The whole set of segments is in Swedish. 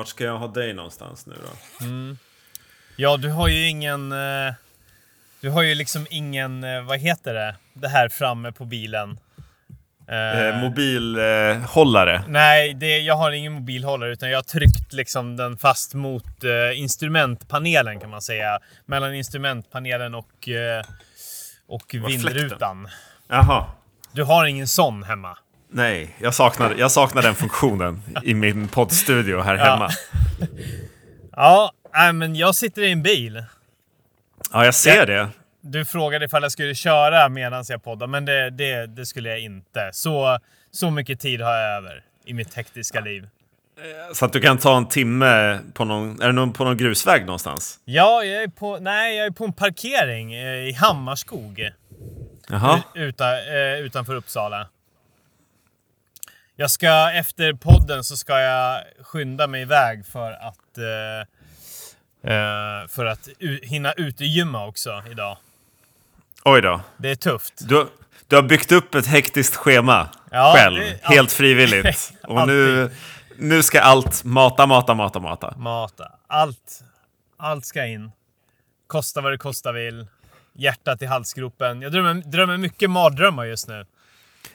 Vart ska jag ha dig någonstans nu då? Ja, du har ju ingen... eh, Du har ju liksom ingen, eh, vad heter det, det här framme på bilen. Eh, Eh, mobilhållare. Nej, det, jag har ingen mobilhållare utan jag har tryckt liksom den fast mot eh, instrumentpanelen kan man säga. Mellan instrumentpanelen och, eh, och vindrutan. Jaha. Du har ingen sån hemma? Nej, jag saknar, jag saknar den funktionen i min poddstudio här Ja. hemma. Ja, nej, men jag sitter i en bil. Ja, jag ser Ja. det. Du frågade ifall jag skulle köra medan jag poddar, men det, det, det skulle jag inte. Så, så mycket tid har jag över i mitt hektiska liv. Så att du kan ta en timme på någon, är det någon, på någon grusväg någonstans? Ja, jag är på, nej, jag är på en parkering eh, i Hammarskog. Jaha. Uta, eh, utanför Uppsala. Jag ska, efter podden så ska jag skynda mig iväg för att eh, eh, för att u- hinna utegymma också idag. Oj då. Det är tufft. Du, du har byggt upp ett hektiskt schema Ja, själv, det- helt alltid. frivilligt. Och nu, nu ska allt mata, mata, mata, mata. Mata. Allt. Allt ska in. Kosta vad det kosta vill. Hjärtat i halsgropen. Jag drömmer, drömmer mycket mardrömmar just nu.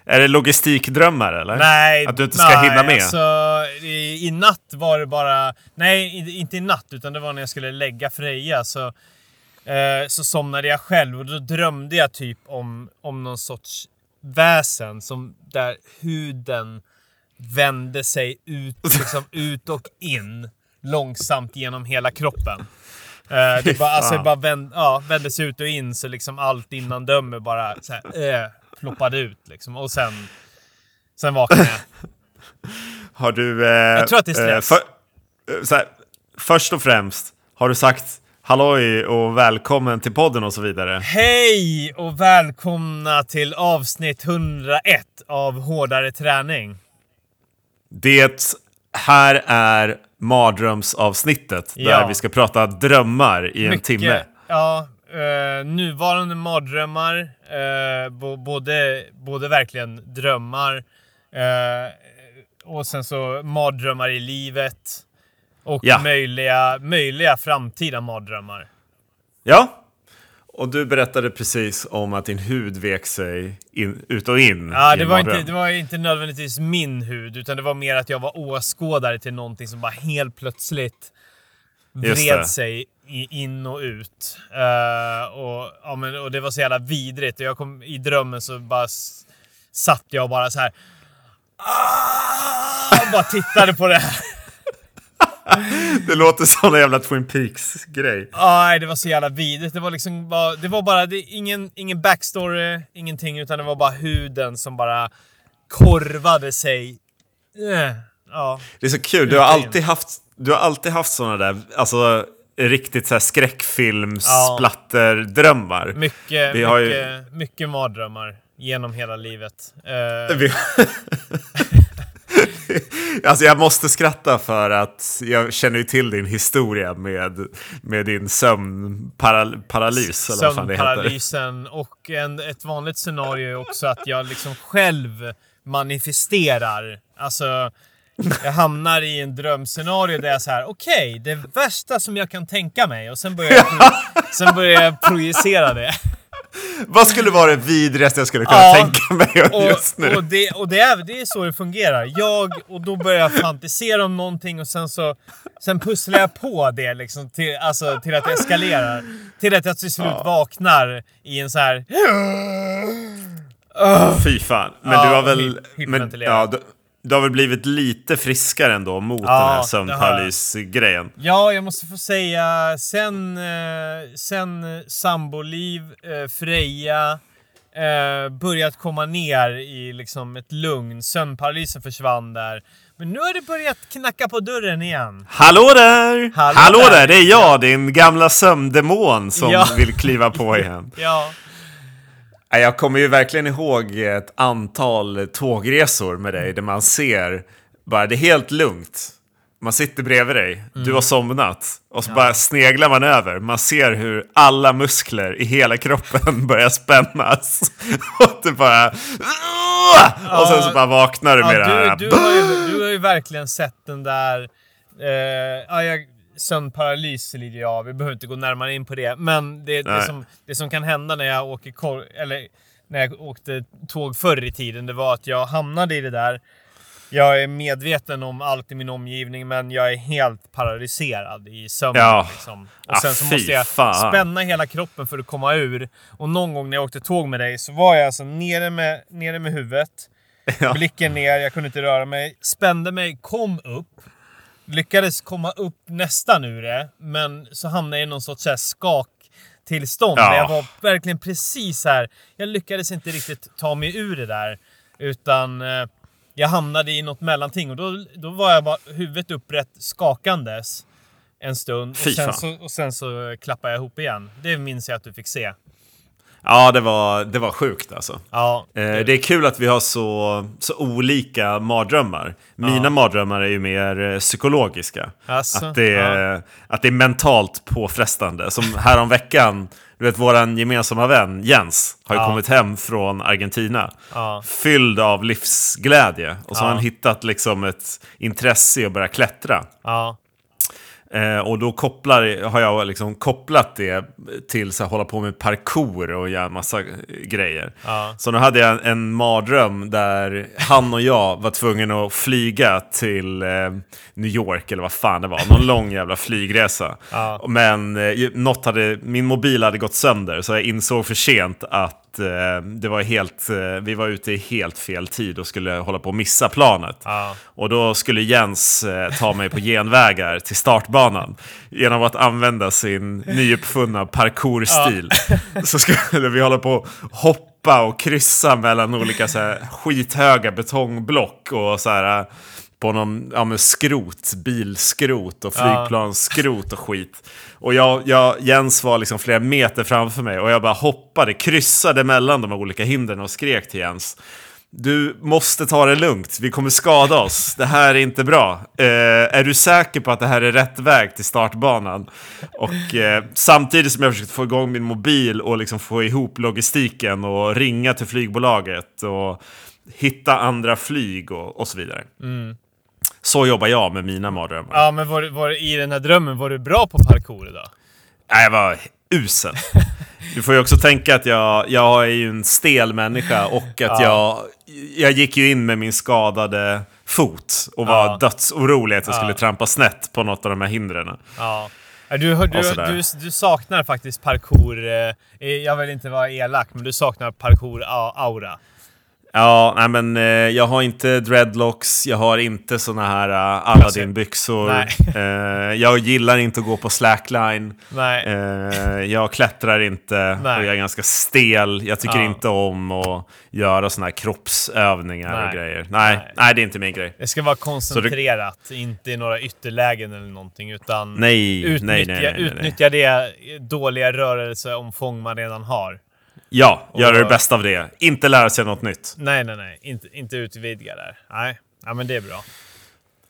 Är det logistikdrömmar eller? Nej, Att du inte ska nej, hinna med? Alltså, i, I natt var det bara... Nej, inte i natt, utan det var när jag skulle lägga Freja. Så, eh, så somnade jag själv och då drömde jag typ om, om någon sorts väsen som där huden vände sig ut, liksom ut och in långsamt genom hela kroppen. Eh, det bara, alltså, det bara vänd, ja, vände sig ut och in så liksom allt innan dömer bara så här, eh, ploppade ut. Liksom. Och sen, sen vaknade jag. Har du... Eh, Jag tror att det är stress. för, eh, så här, först och främst, har du sagt halloj och välkommen till podden och så vidare? Hej och välkomna till avsnitt 101 av Hårdare träning. Det här är mardrömsavsnittet där Ja. vi ska prata drömmar i en timme. Ja, eh, nuvarande mardrömmar. Eh, både, både verkligen drömmar eh, och sen så mardrömmar i livet. Och Ja. möjliga, möjliga framtida mardrömmar. Ja. Och du berättade precis om att din hud vek sig in, ut och in Ja, det var, inte, det var inte nödvändigtvis min hud, utan det var mer att jag var åskådare till någonting som bara helt plötsligt vred sig in och ut. Eh, och, ja, men, och det var så jävla vidrigt. Och jag kom, I drömmen så bara satt jag och bara så här. Ah! Och bara tittade på det här. Det låter som en jävla Twin Peaks-grej. Nej, det var så jävla vidrigt. Det var liksom bara, det var bara det, ingen, ingen backstory, ingenting, utan det var bara huden som bara korvade sig. Eh, ja. Det är så kul, du har alltid haft, du har alltid haft såna där, alltså riktigt så här skräckfilms Ja. Mycket, Vi har ju- mycket, mycket mardrömmar genom hela livet. Vi- alltså jag måste skratta för att jag känner ju till din historia med, med din sömnparalys. Sömnparalysen och en, ett vanligt scenario är också att jag liksom själv manifesterar. Alltså, jag hamnar i en drömscenario där jag så här: okej, det värsta som jag kan tänka mig och sen börjar jag, sen börjar jag projicera det. Vad skulle vara det vidrigaste jag skulle kunna Ja, tänka mig just nu? Och, och, det, och det, är, det är så det fungerar. Jag, och då börjar jag fantisera om någonting och sen så sen pusslar jag på det liksom till, alltså, till att det eskalerar. Till att jag till slut vaknar i en så här... Fy fan. Men Ja, du har väl... Men, ja, du, du har väl blivit lite friskare ändå mot Ja, den här sömnparalys-grejen? Ja, jag måste få säga sen, eh, sen samboliv, eh, Freja, eh, börjat komma ner i liksom ett lugn. Sömnparalysen försvann där. Men nu har det börjat knacka på dörren igen. Hallå där! Hallå Hallå, där! där! Det är jag, din gamla sömndemon som Ja. vill kliva på igen. Ja, Jag kommer ju verkligen ihåg ett antal tågresor med dig där man ser bara det är helt lugnt. Man sitter bredvid dig, du Mm. har somnat och så bara sneglar man över. Man ser hur alla muskler i hela kroppen börjar spännas. och du bara... Och sen så bara vaknar du med det här. ja du, du, har ju, du har ju verkligen sett den där Eh, ja, jag, sömnparalys lider jag av. Vi behöver inte gå närmare in på det. Men det, det, som, det som kan hända när jag åker kor- eller när jag åkte tåg förr i tiden, det var att jag hamnade i det där. Jag är medveten om allt i min omgivning, men jag är helt paralyserad i sömnen. Ja. Liksom. Och Ah, sen så måste jag fan. spänna hela kroppen för att komma ur. Och någon gång när jag åkte tåg med dig så var jag alltså nere med, nere med huvudet. Ja. Blicken ner, jag kunde inte röra mig. Spände mig, kom upp. Lyckades komma upp nästan ur det, men så hamnade jag i någon sorts så här skaktillstånd. Ja. Jag var verkligen precis här. Jag lyckades inte riktigt ta mig ur det där. Utan eh, jag hamnade i något mellanting och då, då var jag bara huvudet upprätt skakandes en stund. Och sen, så, och sen så klappade jag ihop igen. Det minns jag att du fick se. Ja, det var, det var sjukt alltså. Ja, Eh, det är kul att vi har så, så olika mardrömmar. Mina Ja. mardrömmar är ju mer eh, psykologiska. Alltså, att, det, är- att det är mentalt påfrestande. Som häromveckan, du vet våran gemensamma vän Jens har ju Ja. kommit hem från Argentina. Ja. Fylld av livsglädje. Och så har Ja. han hittat liksom ett intresse i att börja klättra. ja, Eh, och då kopplar, har jag liksom kopplat det till här, hålla på med parkour och göra massa grejer. Ja. Så nu hade jag en, en mardröm där han och jag var tvungna att flyga till eh, New York eller vad fan det var. Någon lång jävla flygresa. Ja. Men eh, något hade, min mobil hade gått sönder så jag insåg för sent att eh, det var helt, eh, vi var ute i helt fel tid och skulle hålla på att missa planet. Ja. Och då skulle Jens eh, ta mig på genvägar till startbanan genom att använda sin nyuppfunna parkourstil. Så skulle vi hålla på att hoppa och kryssa mellan olika så här, skithöga betongblock och så här eh, på någon ja, men skrot, bilskrot och flygplansskrot och skit. Och jag, jag, Jens var liksom flera meter framför mig och jag bara hoppade, kryssade mellan de olika hindren och skrek till Jens. Du måste ta det lugnt, vi kommer skada oss. Det här är inte bra. Eh, är du säker på att det här är rätt väg till startbanan? Och eh, samtidigt som jag försökte få igång min mobil och liksom få ihop logistiken och ringa till flygbolaget och hitta andra flyg och, och så vidare. Så jobbar jag med mina mardrömmar. ja men var, var, i den här drömmen, var du bra på parkour idag? Nej, jag var usel. Du får ju också tänka att jag, jag är ju en stel människa och att Ja. jag, jag gick ju in med min skadade fot och var Ja. dödsorolig att jag skulle Ja. trampa snett på något av de här hindren. Ja. Du, du, du, du saknar faktiskt parkour. Eh, jag vill inte vara elak, men du saknar parkour-aura. Ja, nej men eh, jag har inte dreadlocks, jag har inte såna här uh, Aladdin-byxor. Nej. Eh, jag gillar inte att gå på slackline. Nej. Eh, jag klättrar inte Nej. och jag är ganska stel. Jag tycker Ja. inte om att göra såna här kroppsövningar och Nej. grejer. Nej, Nej. nej. det är inte min grej. Det ska vara koncentrerat, inte i några ytterlägen eller någonting. Utan Nej, utnyttja, nej, nej, nej, nej, nej. utnyttja det dåliga rörelseomfång man redan har. Ja, göra det bästa av det. Inte lära sig något nytt. Nej, nej, nej. Inte, inte utvidga där. Nej. Ja, men det är bra.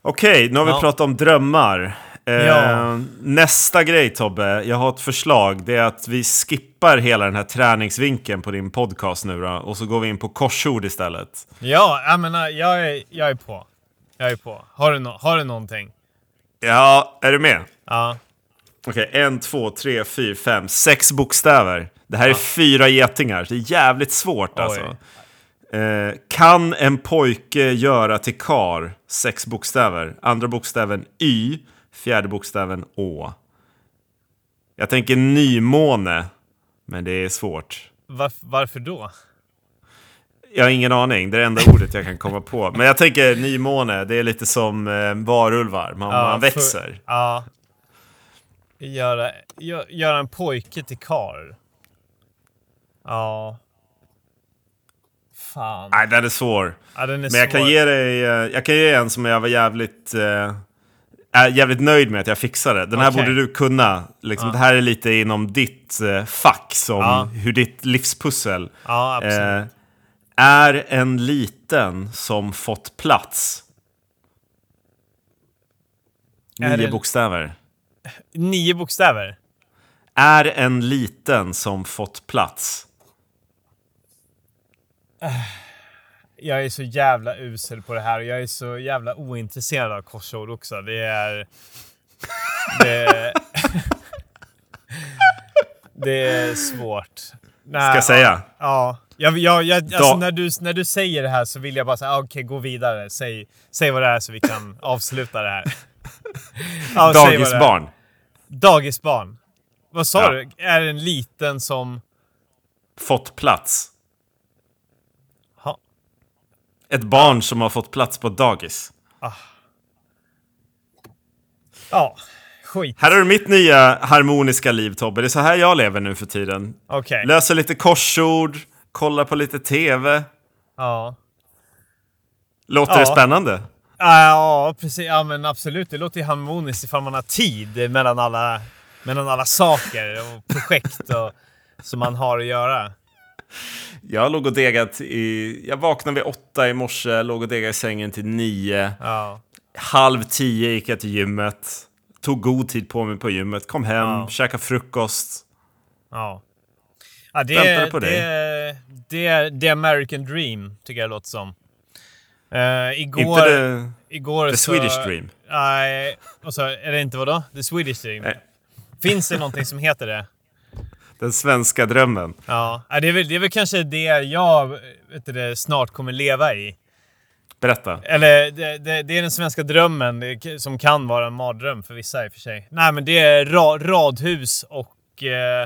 Okej, nu har vi Ja. pratat om drömmar. Eh, Ja. Nästa grej Tobbe, jag har ett förslag. Det är att vi skippar hela den här träningsvinkeln på din podcast nu då, och så går vi in på korsord istället. Ja, jag menar, jag är, jag är på. Jag är på. Har du, no har du någonting? Ja, är du med? Ja. Okej, en, två, tre, fyra, fem, sex bokstäver. Det här är fyra getingar, det är jävligt svårt alltså. Eh, kan en pojke göra till kar? Sex bokstäver. Andra bokstäven Y, fjärde bokstäven Å. Jag tänker nymåne, men det är svårt. Varf, varför då? Jag har ingen aning, det är det enda ordet jag kan komma på. Men jag tänker nymåne, det är lite som eh, varulvar, man, man för- växer. ja. Göra, gö, göra en pojke till karl. Ja. Fan. Nej, den är svår. Ja, den är Men jag kan svår. ge dig, eh, jag kan ge en som jag var jävligt, eh, jävligt nöjd med att jag fixade. Den här Okej. borde du kunna. Liksom, Det här är lite inom ditt eh, fack, som Ja. hur ditt livspussel Ja, eh, är en liten som fått plats. Nio det- bokstäver. Nio bokstäver. Är en liten som fått plats. Jag är så jävla usel på det här och jag är så jävla ointresserad av korsord också. Det är... Det, det är svårt. Nej, Ska jag säga? Ja. Jag, jag, jag, alltså när, du, när du säger det här så vill jag bara säga ah, okej, gå vidare. Säg, säg vad det är så vi kan avsluta det här. Ja. Dagisbarn. Dagisbarn. Vad sa Ja. du? Är det en liten som... Fått plats. Ett barn som har fått plats på dagis. Ja, skit. Här har du mitt nya harmoniska liv Tobbe. Det är så här jag lever nu för tiden. Okej. Löser lite korsord, kollar på lite TV. Ja. Låter Ja. det spännande? Ja, precis. Ja, men absolut. Det låter ju harmoniskt ifall man har tid mellan alla, mellan alla saker och projekt och, som man har att göra. Jag låg och degat i... Jag vaknade vid åtta i morse, låg och degade i sängen till nio. Ja. Halv tio gick jag till gymmet. Tog god tid på mig på gymmet, kom hem, Ja. käkade frukost. Ja. ja det, Väntade på dig. det, det är the American dream, tycker jag det låter som. Uh, igår... Inte det, igår the så, Swedish dream. Nej, och så är det inte vadå? The Swedish dream? Nej. Finns det någonting som heter det? Den svenska drömmen. Ja, det är väl, det är väl kanske det jag vet du, snart kommer leva i. Berätta. Eller det, det, det är den svenska drömmen som kan vara en mardröm för vissa i och för sig. Nej, men det är ra, radhus och eh,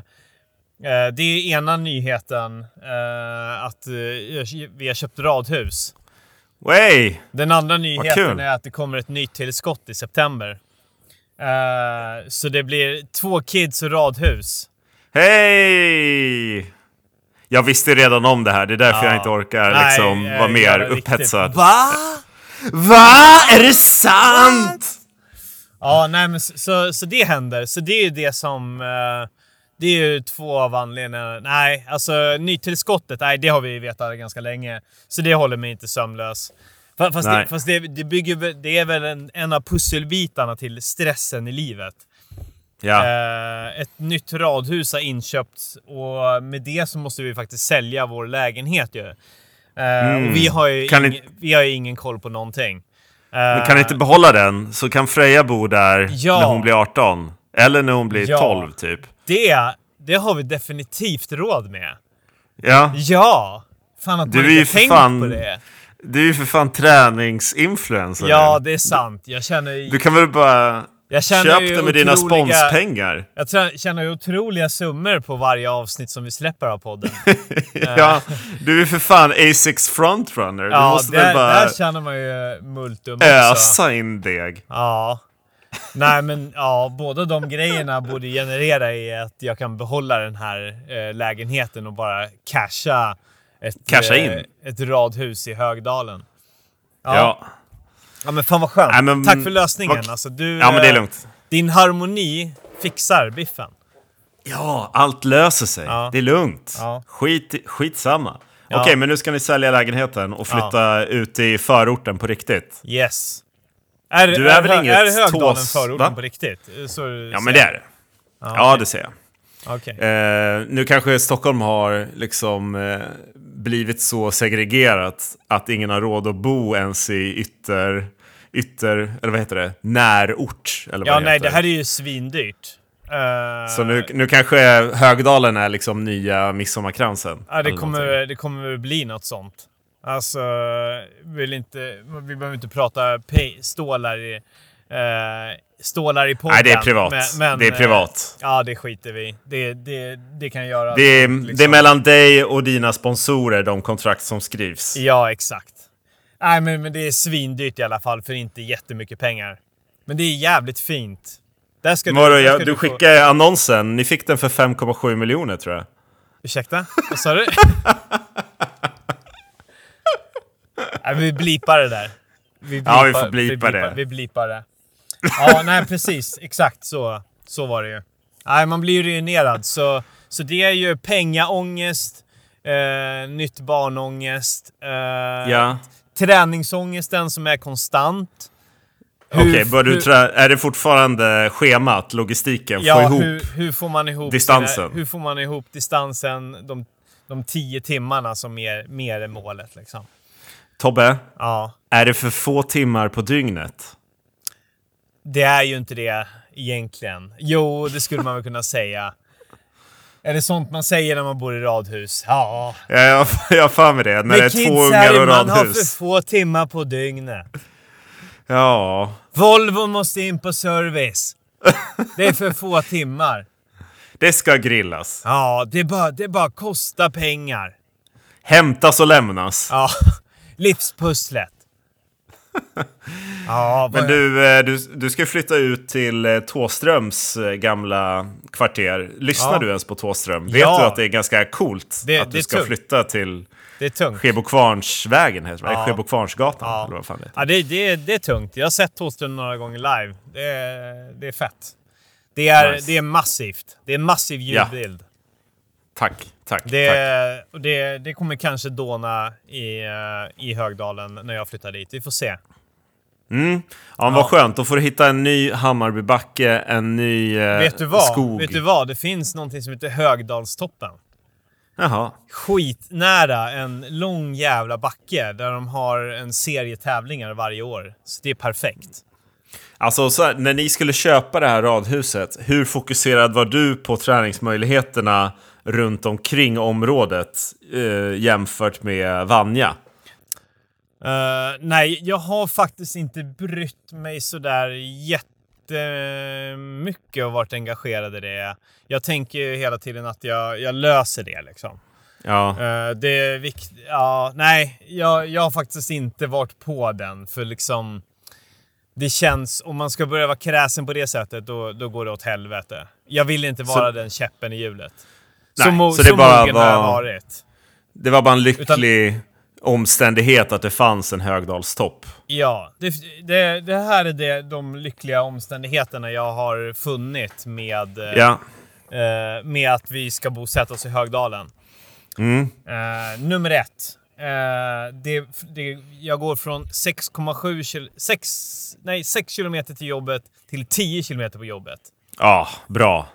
eh, det är ena nyheten eh, att eh, vi har köpt radhus. Way! Den andra nyheten är att det kommer ett nytt tillskott i september. Eh, så det blir två kids och radhus. Hej! Jag visste redan om det här, det är därför Ja. jag inte orkar Nej, liksom eh, vara mer upphetsad. Va? Va? Är det sant? Ja, nej men så, så, så det händer. Så det är ju det som... eh, det är ju två av anledningarna. Nej, alltså nytillskottet, nej det har vi vetat ganska länge. Så det håller mig inte sömnlös. Fa- Fast, Nej. det, fast det, det, bygger, det är väl en, en av pusselbitarna till stressen i livet. Ja. Eh, ett nytt radhus har inköpts och med det så måste vi faktiskt sälja vår lägenhet ju. Eh, Och vi har ju, Mm. Ing, ni- vi har ju ingen koll på någonting. Men kan ni inte behålla den så kan Freja bo där Ja. när hon blir 18. Eller när hon blir Ja. 12 typ. Det, det har vi definitivt råd med. Ja. Ja! Fan att Du man inte tänkt fan på det. Du är ju för fan träningsinfluencer Ja, det är sant. Jag känner. Du kan väl bara jag ju det med dina sponspengar? Jag känner ju otroliga summor på varje avsnitt som vi släpper av podden. ja, du är för fan A6 frontrunner. du ja, måste där, bara där känner man ju multum också. ösa in deg. Ja. Nej men ja, båda de grejerna borde generera i att jag kan behålla den här eh, lägenheten och bara casha ett, Casha eh, in? ett radhus i Högdalen. Ja. Ja. Ja men fan vad skönt. Nej, men- Tack för lösningen. vad- Alltså, du, ja, men det är eh, lugnt. Din harmoni fixar biffen. Ja, allt löser sig. Ja. Det är lugnt. Ja. Skit, skitsamma. Ja. Okej, men nu ska ni sälja lägenheten och flytta ut i förorten på riktigt. Yes. Är, Du är väl Hö- inget Är Högdalen tås- förorten va? på riktigt? Så, Ja, men det är det. Ja, det ser jag. Okej. Eh, nu kanske Stockholm har liksom eh, blivit så segregerat att ingen har råd att bo ens i ytter, ytter eller vad heter det, närort. Eller Ja, vad nej, heter. det här är ju svindyrt. Eh, Så nu, nu kanske Högdalen är liksom nya midsommarkransen. Ja, det kommer, det kommer bli något sånt. Alltså, vill inte, vi behöver inte prata stålar i, eh, stålar i podden. Nej, det är privat. det är eh, privat. ja, det skiter vi det, det, det kan göra. Det är, liksom. det är mellan dig och dina sponsorer, de kontrakt som skrivs. Ja, exakt. Nej, men, men det är svindyrt i alla fall för inte jättemycket pengar. Men det är jävligt fint. Där ska Vadå, där jag, ska du få- skickade annonsen, ni fick den för 5,7 miljoner tror jag. Ursäkta? Vad sa du? nej, vi blipar det där. Vi Ja, vi får blipa det. Vi blipar det. Ja, nej precis. Exakt så. Så var det ju. Nej, man blir ju ruinerad. Så, så det är ju pengaångest, eh, nytt barnångest, eh, Ja. träningsångesten som är konstant. Okej, bör du hur- trä- är det fortfarande schemat, logistiken, få Ja, ihop? hur, hur får man ihop distansen? Sina, hur får man ihop distansen, de, de tio timmarna som mer, mer är målet liksom. Tobbe, Ja. är det för få timmar på dygnet? Det är ju inte det egentligen. Jo, det skulle man väl kunna säga. Är det sånt man säger när man bor i radhus? Ja. Ja, jag, jag har för mig det. När det är två ungar och man har för radhus. få timmar på dygnet. Ja, Volvo måste in på service. Det är för få timmar. det ska grillas. Ja, det bara, det bara kostar pengar. Hämtas och lämnas. Ja, livspusslet. Ja, Men du, eh, du, du ska flytta ut till eh, Tåströms eh, gamla kvarter. Lyssnar Ja. du ens på Tåström? Vet Ja. du att det är ganska coolt Det- att du ska tungt. flytta till. Skebokvarnsvägen? Heter det, Ja. Skebokvarnsgatan? Ja. Eller vad fan det. Ja, det, det, det är tungt. Jag har sett Thåström några gånger live. Det är, det är fett. Det är, Nice. det är massivt. Det är en massiv ljudbild. Tack, tack, Det, tack. det, det kommer kanske dåna i, eh, i Högdalen när jag flyttar dit. Vi får se. Mm. Ja, men vad skönt. Då får du hitta en ny Hammarbybacke, en ny eh, Vet du vad? skog. Vet du vad? Det finns någonting som heter Högdalstoppen. Jaha. Skitnära en lång jävla backe där de har en serie tävlingar varje år. Så det är perfekt. Alltså, så här, när ni skulle köpa det här radhuset, hur fokuserad var du på träningsmöjligheterna runt omkring området eh, jämfört med Vanja? Eh, nej, jag har faktiskt inte brytt mig sådär jättemycket och varit engagerad i det. Jag tänker ju hela tiden att jag, jag löser det liksom. Ja. Eh, det är viktigt. Ja, nej, jag, jag har faktiskt inte varit på den för liksom. Det känns, om man ska börja vara kräsen på det sättet, då, då går det åt helvete. Jag vill inte vara Så- den käppen i hjulet. Nej, så, så det bara var-. Det var bara en lycklig omständighet att det fanns en Högdalstopp. Ja, det, det, det här är det, de lyckliga omständigheterna jag har funnit med, eh, Ja. eh, med att vi ska bosätta oss i Högdalen. Mm. Eh, nummer ett. Eh, det, det, jag går från 6,7 kil, 6, nej, 6 kilometer till jobbet till 10 kilometer på jobbet. Ja, bra.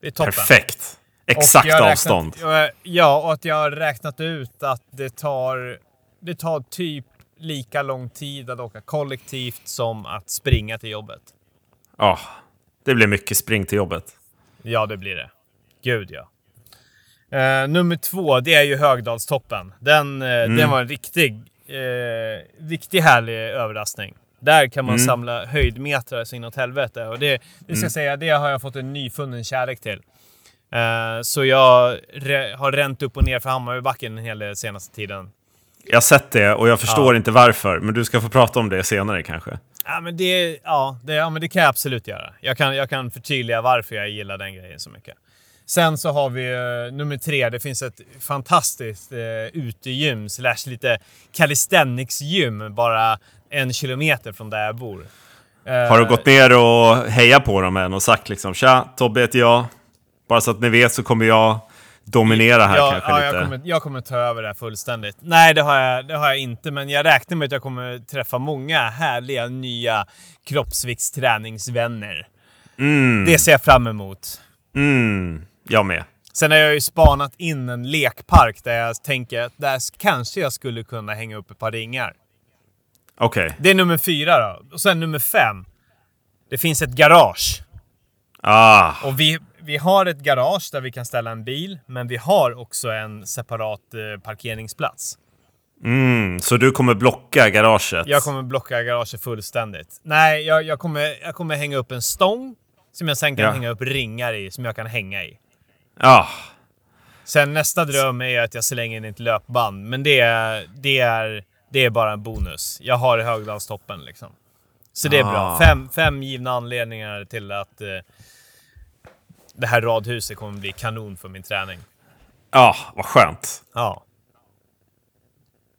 Det är toppen. Perfekt. Exakt jag avstånd. Räknat, ja, och att jag har räknat ut att det tar, det tar typ lika lång tid att åka kollektivt som att springa till jobbet. Ja, det blir mycket spring till jobbet. Ja, det blir det. Gud, ja. Eh, nummer två, det är ju Högdalstoppen. Den, eh, den var en riktig, eh, riktig härlig överraskning. Där kan man samla höjdmetrar så inåt helvete. Och det, det ska jag säga, det har jag fått en nyfunnen kärlek till. Eh, så jag har ränt upp och ner för Hammarbybacken en hel del senaste tiden. Jag har sett det och jag förstår inte varför, men du ska få prata om det senare kanske. Ja, men det, ja, det, ja, men det kan jag absolut göra. Jag kan, jag kan förtydliga varför jag gillar den grejen så mycket. Sen så har vi eh, nummer tre. Det finns ett fantastiskt eh, utegym slash lite calisthenics-gym bara en kilometer från där jag bor. Eh, Har du gått ner och hejat på dem än och sagt liksom tja, Tobbe heter jag. Bara så att ni vet så kommer jag dominera här ja, kanske ja, lite. jag, kommer, jag kommer ta över det här fullständigt. Nej, det har, jag, det har jag inte, men jag räknar med att jag kommer träffa många härliga nya kroppsviktsträningsvänner. Mm, Det ser jag fram emot. mm, jag med. Sen har jag ju spanat in en lekpark där jag tänker att där kanske jag skulle kunna hänga upp ett par ringar. Okej. Det är nummer fyra då. Och sen nummer fem. Det finns ett garage. Ah, Och vi, vi har ett garage där vi kan ställa en bil, men vi har också en separat eh, parkeringsplats. mm, så du kommer blocka garaget? Jag kommer blocka garaget fullständigt. Nej, jag, jag, kommer, jag kommer hänga upp en stång som jag sen kan Ja. hänga upp ringar i, som jag kan hänga i. Ja, Sen nästa dröm är att jag slänger in ett löpband, men det är, det är, det är bara en bonus. Jag har Högdalstoppen liksom. Så det är bra. Ah. Fem, fem givna anledningar till att eh, det här radhuset kommer bli kanon för min träning. ja, vad skönt. Ja.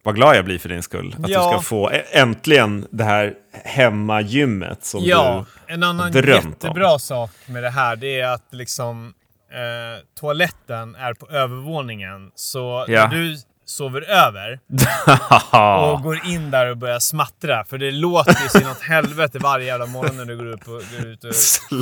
Vad glad jag blir för din skull. Att Ja. du ska få äntligen det här hemmagymmet som Ja, du... en annan drömt om. jättebra sak med det här det är att liksom eh, toaletten är på övervåningen. Så Ja. när du sover över och går in där och börjar smattra, för det låter ju sin åt helvete varje jävla morgon när du går upp och, går ut och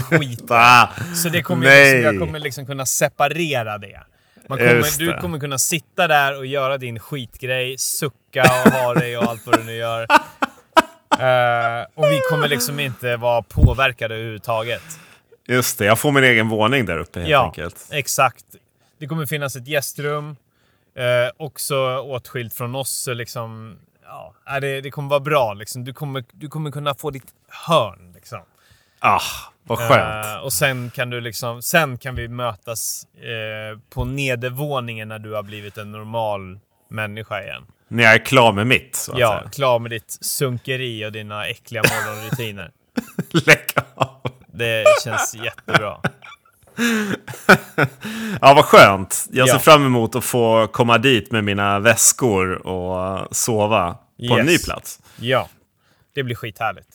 skiter. Så det kommer liksom, jag kommer liksom kunna separera det. Man kommer, du kommer kunna sitta där och göra din skitgrej, sucka och ha dig och allt vad du nu gör. Eh, och vi kommer liksom inte vara påverkade överhuvudtaget. Just det, jag får min egen våning där uppe helt ja, enkelt. exakt. Det kommer finnas ett gästrum, eh, också åtskilt från oss. Liksom, ja, det, det kommer vara bra. Liksom. Du, kommer, du kommer kunna få ditt hörn. Liksom. Ah, vad skönt. Eh, och sen kan, du liksom, sen kan vi mötas eh, på nedervåningen när du har blivit en normal människa igen. När jag är klar med mitt, så att Ja, säga. klar med ditt sunkeri och dina äckliga morgonrutiner. Lägg av. Det känns jättebra. Ja, vad skönt. Jag ser Ja. fram emot att få komma dit med mina väskor och sova på en Yes. ny plats. Ja, det blir skithärligt.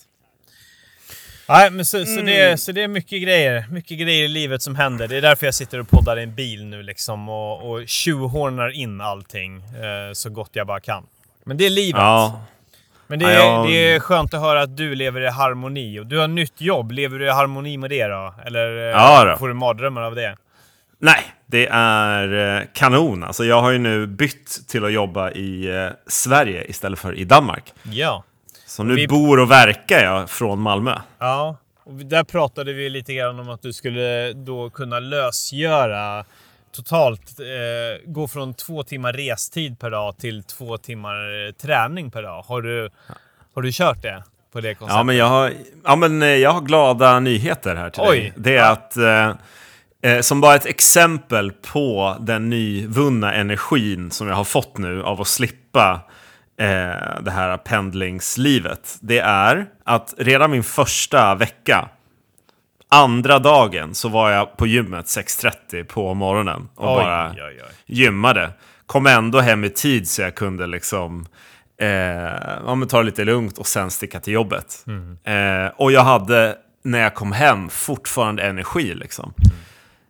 Nej, men så, så, Mm. det, så det är mycket grejer. Mycket grejer i livet som händer. Det är därför jag sitter och poddar i en bil nu liksom och, och tjuvhornar in allting eh, så gott jag bara kan. Men det är livet. Ja, Men det är, Ja, det är skönt att höra att du lever i harmoni. Och du har nytt jobb. Lever du i harmoni med det då? Eller eh, Ja då. får du mardrömmar av det? nej, det är eh, kanon. Alltså, jag har ju nu bytt till att jobba i eh, Sverige istället för i Danmark. Ja. Så nu Vi- bor och verkar jag från Malmö. Ja, och där pratade vi lite grann om att du skulle då kunna lösgöra totalt, eh, gå från två timmar restid per dag till två timmar eh, träning per dag. Har du, har du kört det på det konceptet? Ja, men jag har, ja, men eh, jag har glada nyheter här till Oj. dig. Det är att, eh, eh, som bara ett exempel på den nyvunna energin som jag har fått nu av att slippa eh, det här pendlingslivet. Det är att redan min första vecka, andra dagen, så var jag på gymmet 6.30 på morgonen och oj, bara oj, oj. gymmade. Kom ändå hem i tid så jag kunde liksom eh, ja, men ta det lite lugnt och sen sticka till jobbet. Eh, och jag hade, när jag kom hem, fortfarande energi liksom.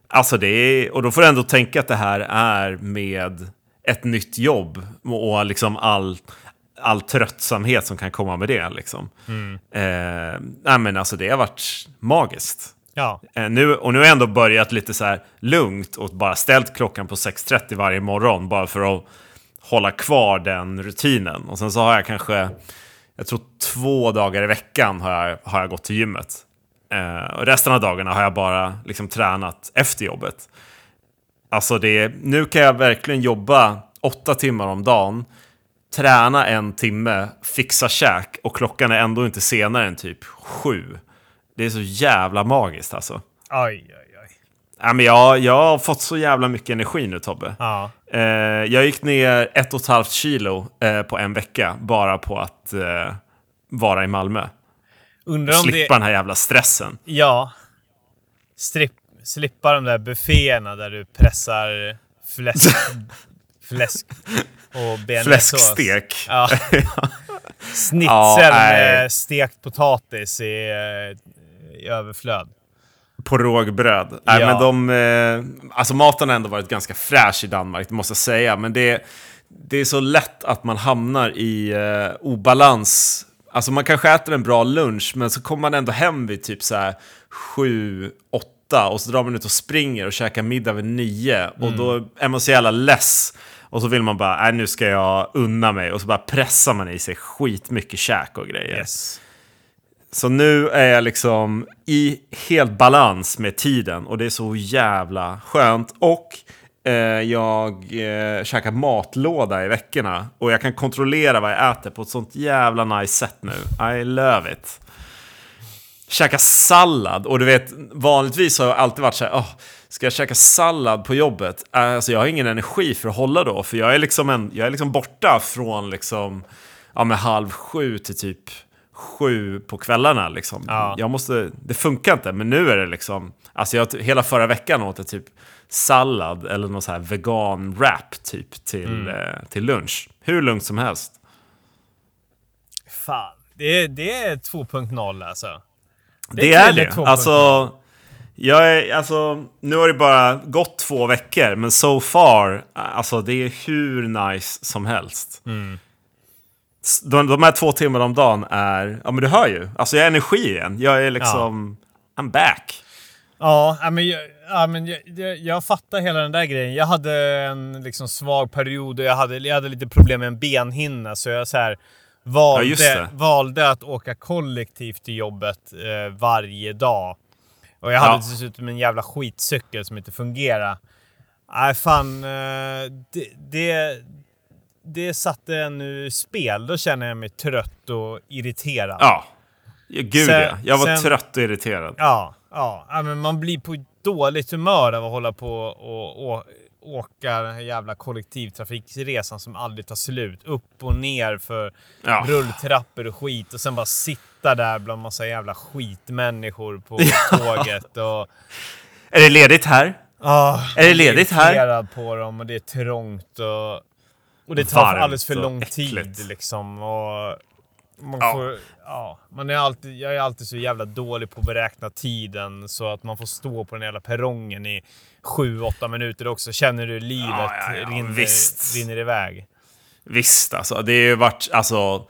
Alltså det är, och då får du ändå tänka att det här är med ett nytt jobb och liksom all, all tröttsamhet som kan komma med det. Liksom. Eh, nej, men alltså det har varit magiskt. Ja, Eh, nu, och nu har jag ändå börjat lite så här lugnt och bara ställt klockan på 6.30 varje morgon bara för att hålla kvar den rutinen. Och sen så har jag kanske, jag tror två dagar i veckan har jag, har jag gått till gymmet. Eh, och resten av dagarna har jag bara liksom tränat efter jobbet. Alltså det, nu kan jag verkligen jobba åtta timmar om dagen, träna en timme, fixa käk och klockan är ändå inte senare än typ sju. Det är så jävla magiskt alltså. oj, oj, oj. Ja, men jag, jag har fått så jävla mycket energi nu Tobbe. Ja, Eh, jag gick ner ett och ett halvt kilo eh, på en vecka bara på att eh, vara i Malmö. undrar om det... Slippa den här jävla stressen. Ja. Stripp, slippa de där bufféerna där du pressar fläsk, fläsk och. Fläskstek. Ja. Snitsel Ja, med stekt potatis i, eh, i överflöd. På rågbröd. Ja. men de, eh, alltså maten har ändå varit ganska fräsch i Danmark, det måste jag säga. Men det, det är så lätt att man hamnar i eh, obalans. Alltså man kanske äter en bra lunch, men så kommer man ändå hem vid typ så här sju, åtta och så drar man ut och springer och käkar middag vid nio. Och då är man så jävla less. Och så vill man bara, nej nu ska jag unna mig. Och så bara pressar man i sig skitmycket käk och grejer. Yes. Så nu är jag liksom i helt balans med tiden och det är så jävla skönt. Och eh, jag eh, käkar matlåda i veckorna och jag kan kontrollera vad jag äter på ett sånt jävla nice sätt nu. I love it. Käka sallad och du vet, vanligtvis har jag alltid varit så här, "Åh, ska jag käka sallad på jobbet? Alltså jag har ingen energi för att hålla då, för jag är liksom, en, jag är liksom borta från liksom, ja men halv sju till typ sju på kvällarna liksom. Ja. Jag måste, det funkar inte, men nu är det liksom, alltså jag, hela förra veckan åt jag typ sallad eller någon så här vegan wrap typ till, eh, till lunch. Hur lugnt som helst. Fan. Det, är- det är 2.0 alltså. Det är killen det. 2.0. Alltså, jag är, alltså, nu har det bara gått två veckor, men so far, alltså det är hur nice som helst. S- De, de här två timmarna om dagen är, ja men du hör ju, alltså jag har energi igen. Jag är liksom, I'm back. Ja, ja, men, jag, ja, men jag, jag, jag fattar hela den där grejen. Jag hade en liksom svag period och jag hade, jag hade lite problem med en benhinna. Så jag så här, valde, Ja, valde att åka kollektivt till jobbet eh, varje dag. Och jag hade Ja. dessutom en jävla skitcykel som inte fungerade. Nej, fan. Eh, det, det, det satte en ur spel. Då känner jag mig trött och irriterad. Ja. gud Sen- ja. Jag var sen- trött och irriterad. Ja, ja. ja men man blir på dåligt humör av att hålla på och, och åka den här jävla kollektivtrafikresan som aldrig tar slut. Upp och ner för Ja. rulltrappor och skit och sen bara sitta där bland massa jävla skitmänniskor på tåget. Och, Är det ledigt här? ah, Är det ledigt här? irriterad på dem och det är trångt och, och det tar Varmt alldeles för lång äckligt. tid liksom. Och man Ja. får, ja, man är alltid, jag är alltid så jävla dålig på att beräkna tiden så att man får stå på den jävla perrongen i 7-8 minuter också. Känner du livet Ja, ja, ja, rinner, visst. rinner iväg. Visst, alltså. Det har ju varit, alltså...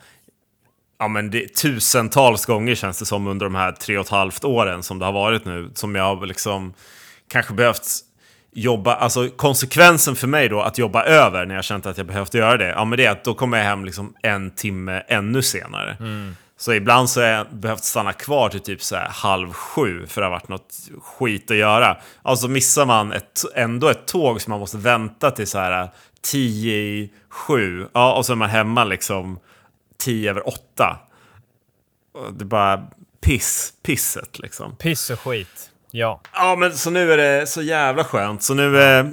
Ja, men det, tusentals gånger känns det som under de här tre och ett halvt åren som det har varit nu. Som jag har liksom kanske behövt jobba, alltså konsekvensen för mig då att jobba över när jag känt att jag behövt göra det. Ja, men det är att då kommer jag hem liksom en timme ännu senare. Så ibland så har jag behövt stanna kvar till typ så här halv sju för det har varit något skit att göra. Alltså missar man ett, ändå ett tåg som man måste vänta till så här tio i sju. Ja, och så är man hemma liksom tio över åtta. Det är bara piss, pisset liksom. Piss och skit. Ja. Ja, men så nu är det så jävla skönt. Så nu, eh,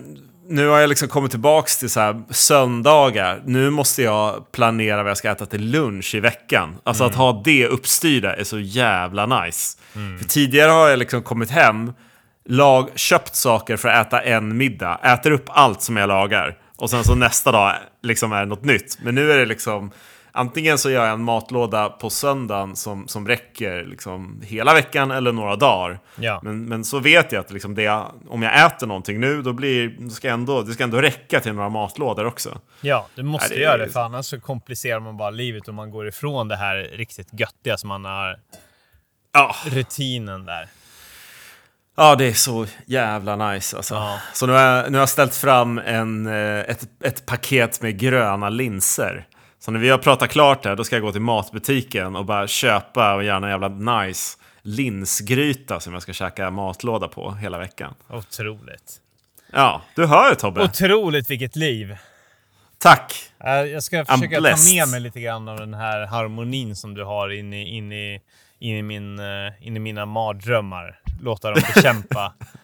nu har jag liksom kommit tillbaks till så här söndagar. Nu måste jag planera vad jag ska äta till lunch i veckan. Alltså att ha det uppstyrda är så jävla nice. För tidigare har jag liksom kommit hem, lag, köpt saker för att äta en middag, äter upp allt som jag lagar. Och sen så nästa dag liksom är det något nytt. Men nu är det liksom Antingen så gör jag en matlåda på söndagen som, som räcker liksom hela veckan eller några dagar. Ja. Men, men så vet jag att liksom det, jag- om jag äter någonting nu, då blir, då ska ändå, det ska ändå räcka till några matlådor också. Ja, du måste Nej, det- göra det för annars så komplicerar man bara livet och man går ifrån det här riktigt göttiga som man har Ja, rutinen där. ja det är så jävla nice alltså. Ja. Så nu har, jag, nu har jag ställt fram en, eh, ett, ett paket med gröna linser. Så när vi har pratat klart här, då ska jag gå till matbutiken och bara köpa och gärna en jävla nice linsgryta som jag ska käka matlåda på hela veckan. Otroligt. Ja, du hör Tobbe. Otroligt vilket liv. Tack! Jag ska försöka ta med mig lite grann av den här harmonin som du har in i, in i, in i, min, eh, in i mina mardrömmar. Låta dem bekämpa.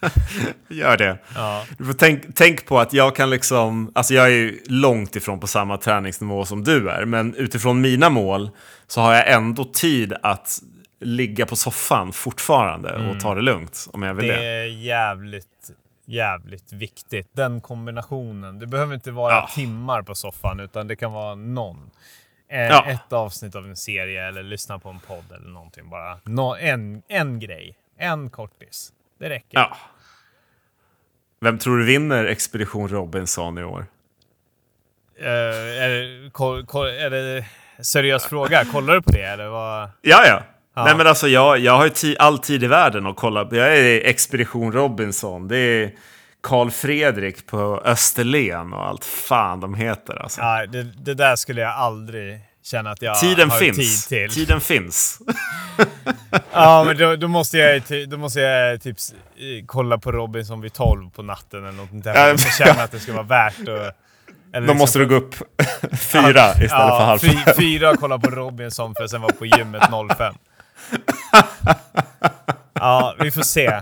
Gör det. Ja. Du får tänk, tänk på att jag kan liksom, alltså jag är ju långt ifrån på samma träningsnivå som du är, men utifrån mina mål så har jag ändå tid att ligga på soffan fortfarande och ta det lugnt om jag vill Det det. är jävligt, jävligt viktigt. Den kombinationen. Det behöver inte vara Ja. timmar på soffan, utan det kan vara någon. Eh, Ja. Ett avsnitt av en serie eller lyssna på en podd eller någonting bara. Nå, en, en grej. En kortis. Det räcker. Ja. Vem tror du vinner Expedition Robinson i år? Eh, är, det, koll, koll, är det seriös fråga? Kollar du på det eller vad? Ja, ja. Ja. Nej, men alltså jag, jag har ju ti- all tid i världen att kolla. Jag är Expedition Robinson. Det är Karl Fredrik på Österlen och allt fan de heter alltså. Ja, det, det där skulle jag aldrig känna att jag Tiden har finns. tid till. Tiden finns. Ja, men då, då, måste jag, ty- då måste jag typ s- eh, kolla på Robinson vid 12 på natten eller något där. Ja, Jag måste känna att det ska vara värt att... eller Då liksom- måste du gå upp fyra istället för halv fy- fem. Fyra och kolla på Robinson för att sen vara på gymmet 05. Ja, vi får se.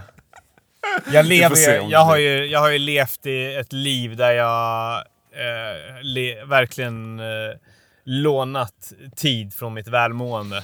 Jag lever ju, jag har ju, jag har ju levt i ett liv där jag eh, le, verkligen eh, lånat tid från mitt välmående.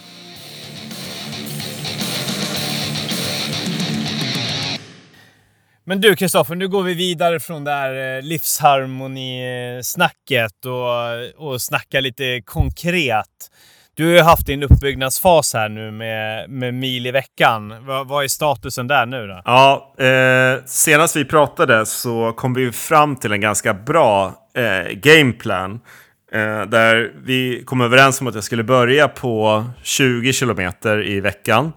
Men du Kristoffer, nu går vi vidare från det här eh, livsharmonisnacket och, och snackar lite konkret. Du har ju haft din uppbyggnadsfas här nu med, med mil i veckan. Vad, vad är statusen där nu då? Ja, eh, senast vi pratade så kom vi fram till en ganska bra eh, gameplan. Eh, där vi kom överens om att jag skulle börja på 20 kilometer i veckan.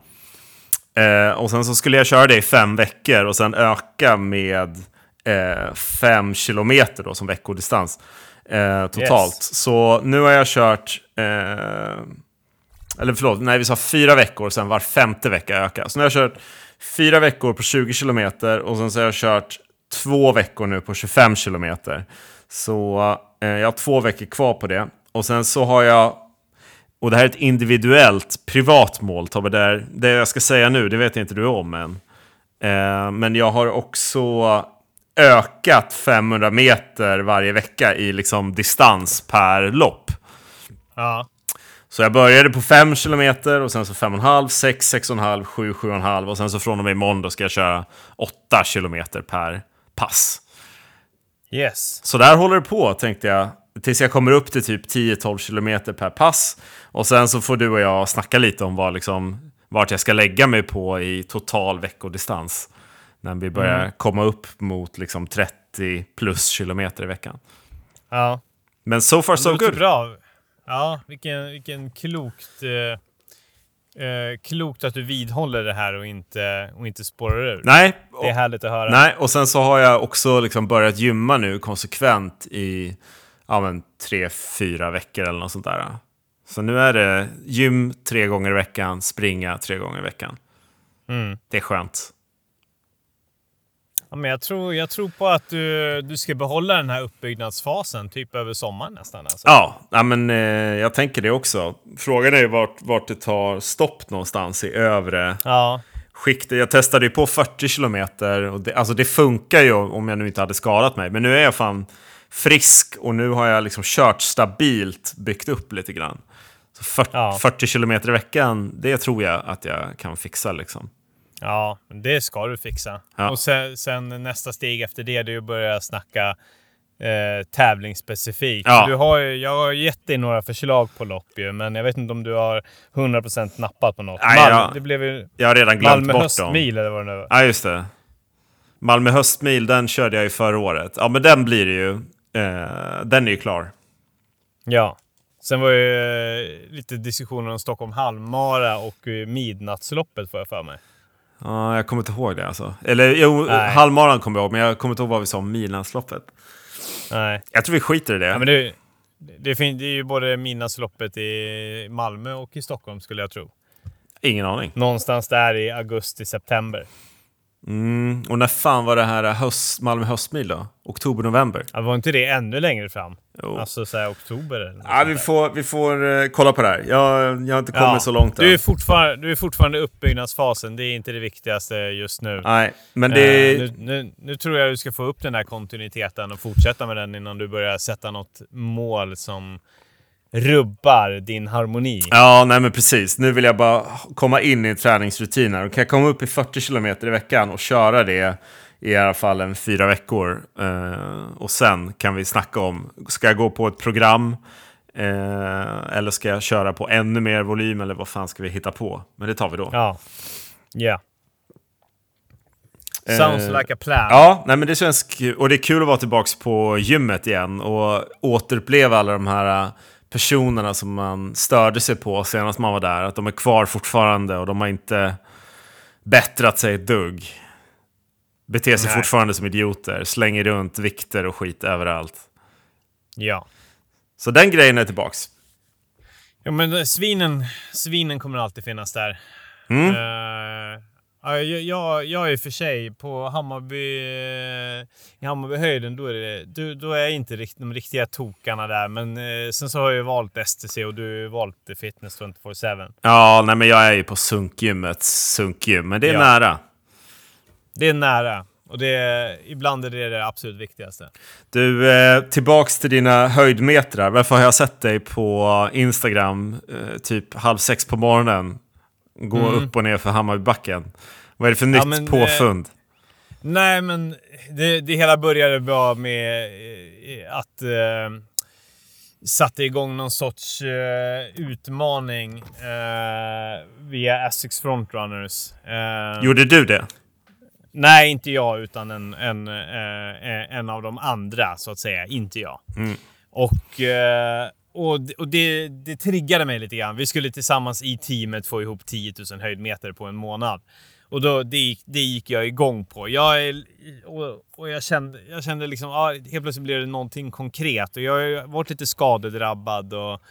Eh, och sen så skulle jag köra det i fem veckor och sen öka med eh, fem kilometer då som veckodistans totalt. Yes. Så nu har jag kört, eller förlåt, nej vi sa fyra veckor, sen var femte vecka öka. Så nu har jag kört fyra veckor på 20 kilometer och sen så har jag kört två veckor nu på 25 kilometer. Så jag har två veckor kvar på det. Och sen så har jag och det här är ett individuellt, privat mål Tobbe. Där, det jag ska säga nu, det vet inte du om än. Eh, men jag har också ökat 500 meter varje vecka i liksom distans per lopp. Ja. Så jag började på 5 kilometer och sen så 5,5, 6, 6,5, 7, 7,5 och sen så från och med imorgon då ska jag köra 8 kilometer per pass. Yes. Så där håller det på tänkte jag. Tills jag kommer upp till typ 10-12 kilometer per pass. Och sen så får du och jag snacka lite om vad, liksom, vart jag ska lägga mig på i total veckodistans. När vi börjar Mm. komma upp mot liksom 30 plus kilometer i veckan. Ja. Men so far so good. bra. Ja, vilken, vilken klokt... Eh, eh, klokt att du vidhåller det här och inte, och inte spårar ur. Nej, Det är härligt att höra. nej, och sen så har jag också liksom börjat gymma nu konsekvent i ja, men, tre, fyra veckor eller något sånt där. Så nu är det gym tre gånger i veckan, springa tre gånger i veckan. Mm. Det är skönt. Ja, men jag, tror, jag tror på att du, du ska behålla den här uppbyggnadsfasen typ över sommaren nästan. Alltså. Ja, ja men, eh, jag tänker det också. Frågan är ju vart, vart det tar stopp någonstans i övre Ja. skiktet. Jag testade ju på 40 kilometer och det, alltså det funkar ju om jag nu inte hade skadat mig. Men nu är jag fan frisk och nu har jag liksom kört stabilt, byggt upp lite grann. Så 40, Ja. 40 kilometer i veckan, det tror jag att jag kan fixa liksom. Ja, men det ska du fixa. Ja. Och sen, sen nästa steg efter det, det är att börja snacka eh, tävlingsspecifikt. Ja. Du har, ju- jag har gett dig några förslag på lopp ju, men jag vet inte om du har 100% nappat på något. Nej, Malmö, jag- Det blev ju Jag har redan glömt Malmö bort dem. höstmil eller vad det nu var. Ja, just det. Malmö höstmil, den körde jag ju förra året. Ja, men den blir det ju. Eh, den är ju klar. Ja. Sen var ju eh, lite diskussioner om Stockholm halvmara och eh, midnattsloppet får jag för mig. Ja, jag kommer inte ihåg det alltså. Eller jo, halvmaran kommer jag ihåg, men jag kommer inte ihåg vad vi sa om Midnattsloppet. Nej. Jag tror vi skiter i det. Ja, men det, det, fin- det är ju både midnattsloppet i Malmö och i Stockholm skulle jag tro. Ingen aning. Någonstans där i augusti-september. Mm, och när fan var det här höst, Malmö höstmil då? Oktober, november? Ja, var inte det ännu längre fram? Jo. Alltså så här, oktober eller Ja, vi får, vi får eh, kolla på det här. Jag, jag har inte kommit så långt du är, fortfarande, du är fortfarande i uppbyggnadsfasen. Det är inte det viktigaste just nu. Nej, men det... Eh, nu, nu, nu tror jag du ska få upp den här kontinuiteten och fortsätta med den innan du börjar sätta något mål som rubbar din harmoni. Ja, nej men precis. Nu vill jag bara komma in i träningsrutiner. Och kan jag komma upp i 40 kilometer i veckan och köra det i alla fall en fyra veckor. Eh, och sen kan vi snacka om, ska jag gå på ett program? Eh, eller ska jag köra på ännu mer volym? Eller vad fan ska vi hitta på? Men det tar vi då. Ja. Sounds Eh, like a plan. Ja, nej men det känns kul. Och det är kul att vara tillbaka på gymmet igen och återuppleva alla de här personerna som man störde sig på senast man var där. Att de är kvar fortfarande och de har inte bättrat sig ett dugg. Beter sig Nej. fortfarande som idioter, slänger runt vikter och skit överallt. ja. Så den grejen är tillbaks. Ja, men svinen, svinen kommer alltid finnas där. Mm. Eh, ja, jag, jag, är för sig på Hammarby, eh, i Hammarbyhöjden, då är, det, då, är jag inte rikt, de riktiga tokarna där. Men eh, sen så har jag ju valt STC och du har valt Fitness 24-7. Ja, nej men jag är ju på sunkgymmets sunkgym, men det är Ja. nära. Det är nära. Och det är, ibland är det det absolut viktigaste. Du, eh, tillbaks till dina höjdmetrar. Varför har jag sett dig på Instagram eh, typ halv sex på morgonen gå upp och ner för Hammarbybacken? Vad är det för nytt men, påfund? Nej, men det, det hela började bra med eh, att eh, satte igång någon sorts eh, utmaning eh, via Essex Frontrunners. Eh, Gjorde du det? Nej, inte jag, utan en, en, eh, en av de andra, så att säga. Inte jag. Mm. Och, eh, och och det, det triggade mig lite grann. Vi skulle tillsammans i teamet få ihop 10 000 höjdmeter på en månad. Och då, det, gick, det gick jag igång på. Jag, och, och jag kände, jag kände liksom, ja, helt plötsligt blev det någonting konkret. Och jag har varit lite skadedrabbad och,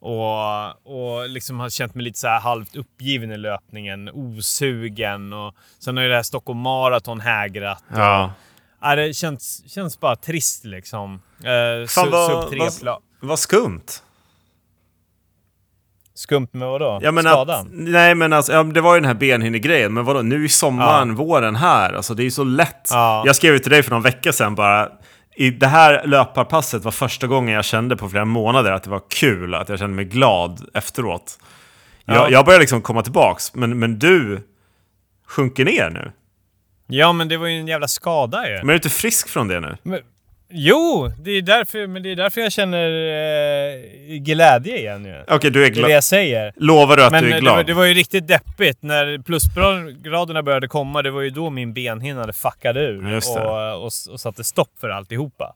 och, och liksom har känt mig lite så här halvt uppgiven i löpningen, osugen. Och sen har ju det här Stockholm Marathon hägrat. Ja. Ja, det känns, känns bara trist liksom. Eh, Fan, sub, vad- sub vad- Vad skumt. Skumt med vadå? Ja, men Skadan? Att, nej, men alltså, ja, det var ju den här benhinnegrejen. Men vadå, nu är sommaren, våren här. Alltså, det är ju så lätt. Ja. Jag skrev ju till dig för någon vecka sedan bara. I det här löparpasset var första gången jag kände på flera månader att det var kul, att jag kände mig glad efteråt. Ja. Jag, jag börjar liksom komma tillbaks, men, men du sjunker ner nu. Ja, men det var ju en jävla skada ju. Men är du inte frisk från det nu? Men, jo, det är därför, men det är därför jag känner eh, glädje igen ju. Okej, du är Det är det glad. jag säger. Lovar du att Men du är det glad? var, det var ju riktigt deppigt när plusgraderna började komma. Det var ju då min benhinna fuckade ur det. och, och, och satte stopp för alltihopa.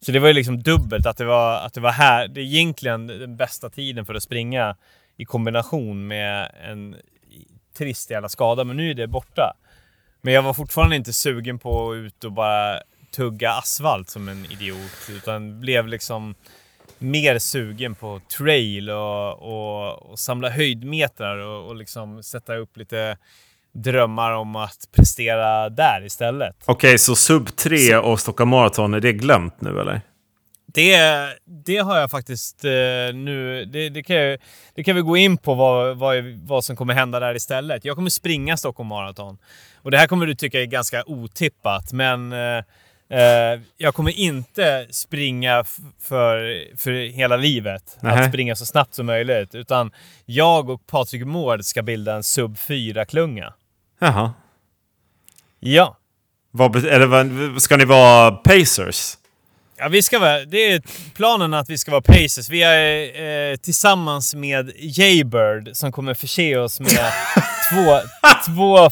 Så det var ju liksom dubbelt att det var, att det var här. Det är egentligen den bästa tiden för att springa i kombination med en trist jävla skada. Men nu är det borta. Men jag var fortfarande inte sugen på att ut och bara tugga asfalt som en idiot. Utan blev liksom mer sugen på trail och, och, och samla höjdmetrar och, och liksom sätta upp lite drömmar om att prestera där istället. Okej, så sub 3 och Stockholm Marathon, är det glömt nu eller? Det, det har jag faktiskt eh, nu... Det, det, kan jag, det kan vi gå in på vad, vad, vad som kommer hända där istället. Jag kommer springa Stockholm Marathon. Och det här kommer du tycka är ganska otippat, men eh, eh, jag kommer inte springa för, för hela livet. Nähä. Att springa så snabbt som möjligt. Utan jag och Patrik Mård ska bilda en sub 4-klunga. Jaha. Ja. Vad, eller vad, ska ni vara pacers? Ja, vi ska vara, det är planen att vi ska vara Pacers. Vi är eh, tillsammans med Jaybird som kommer förse oss med två, två,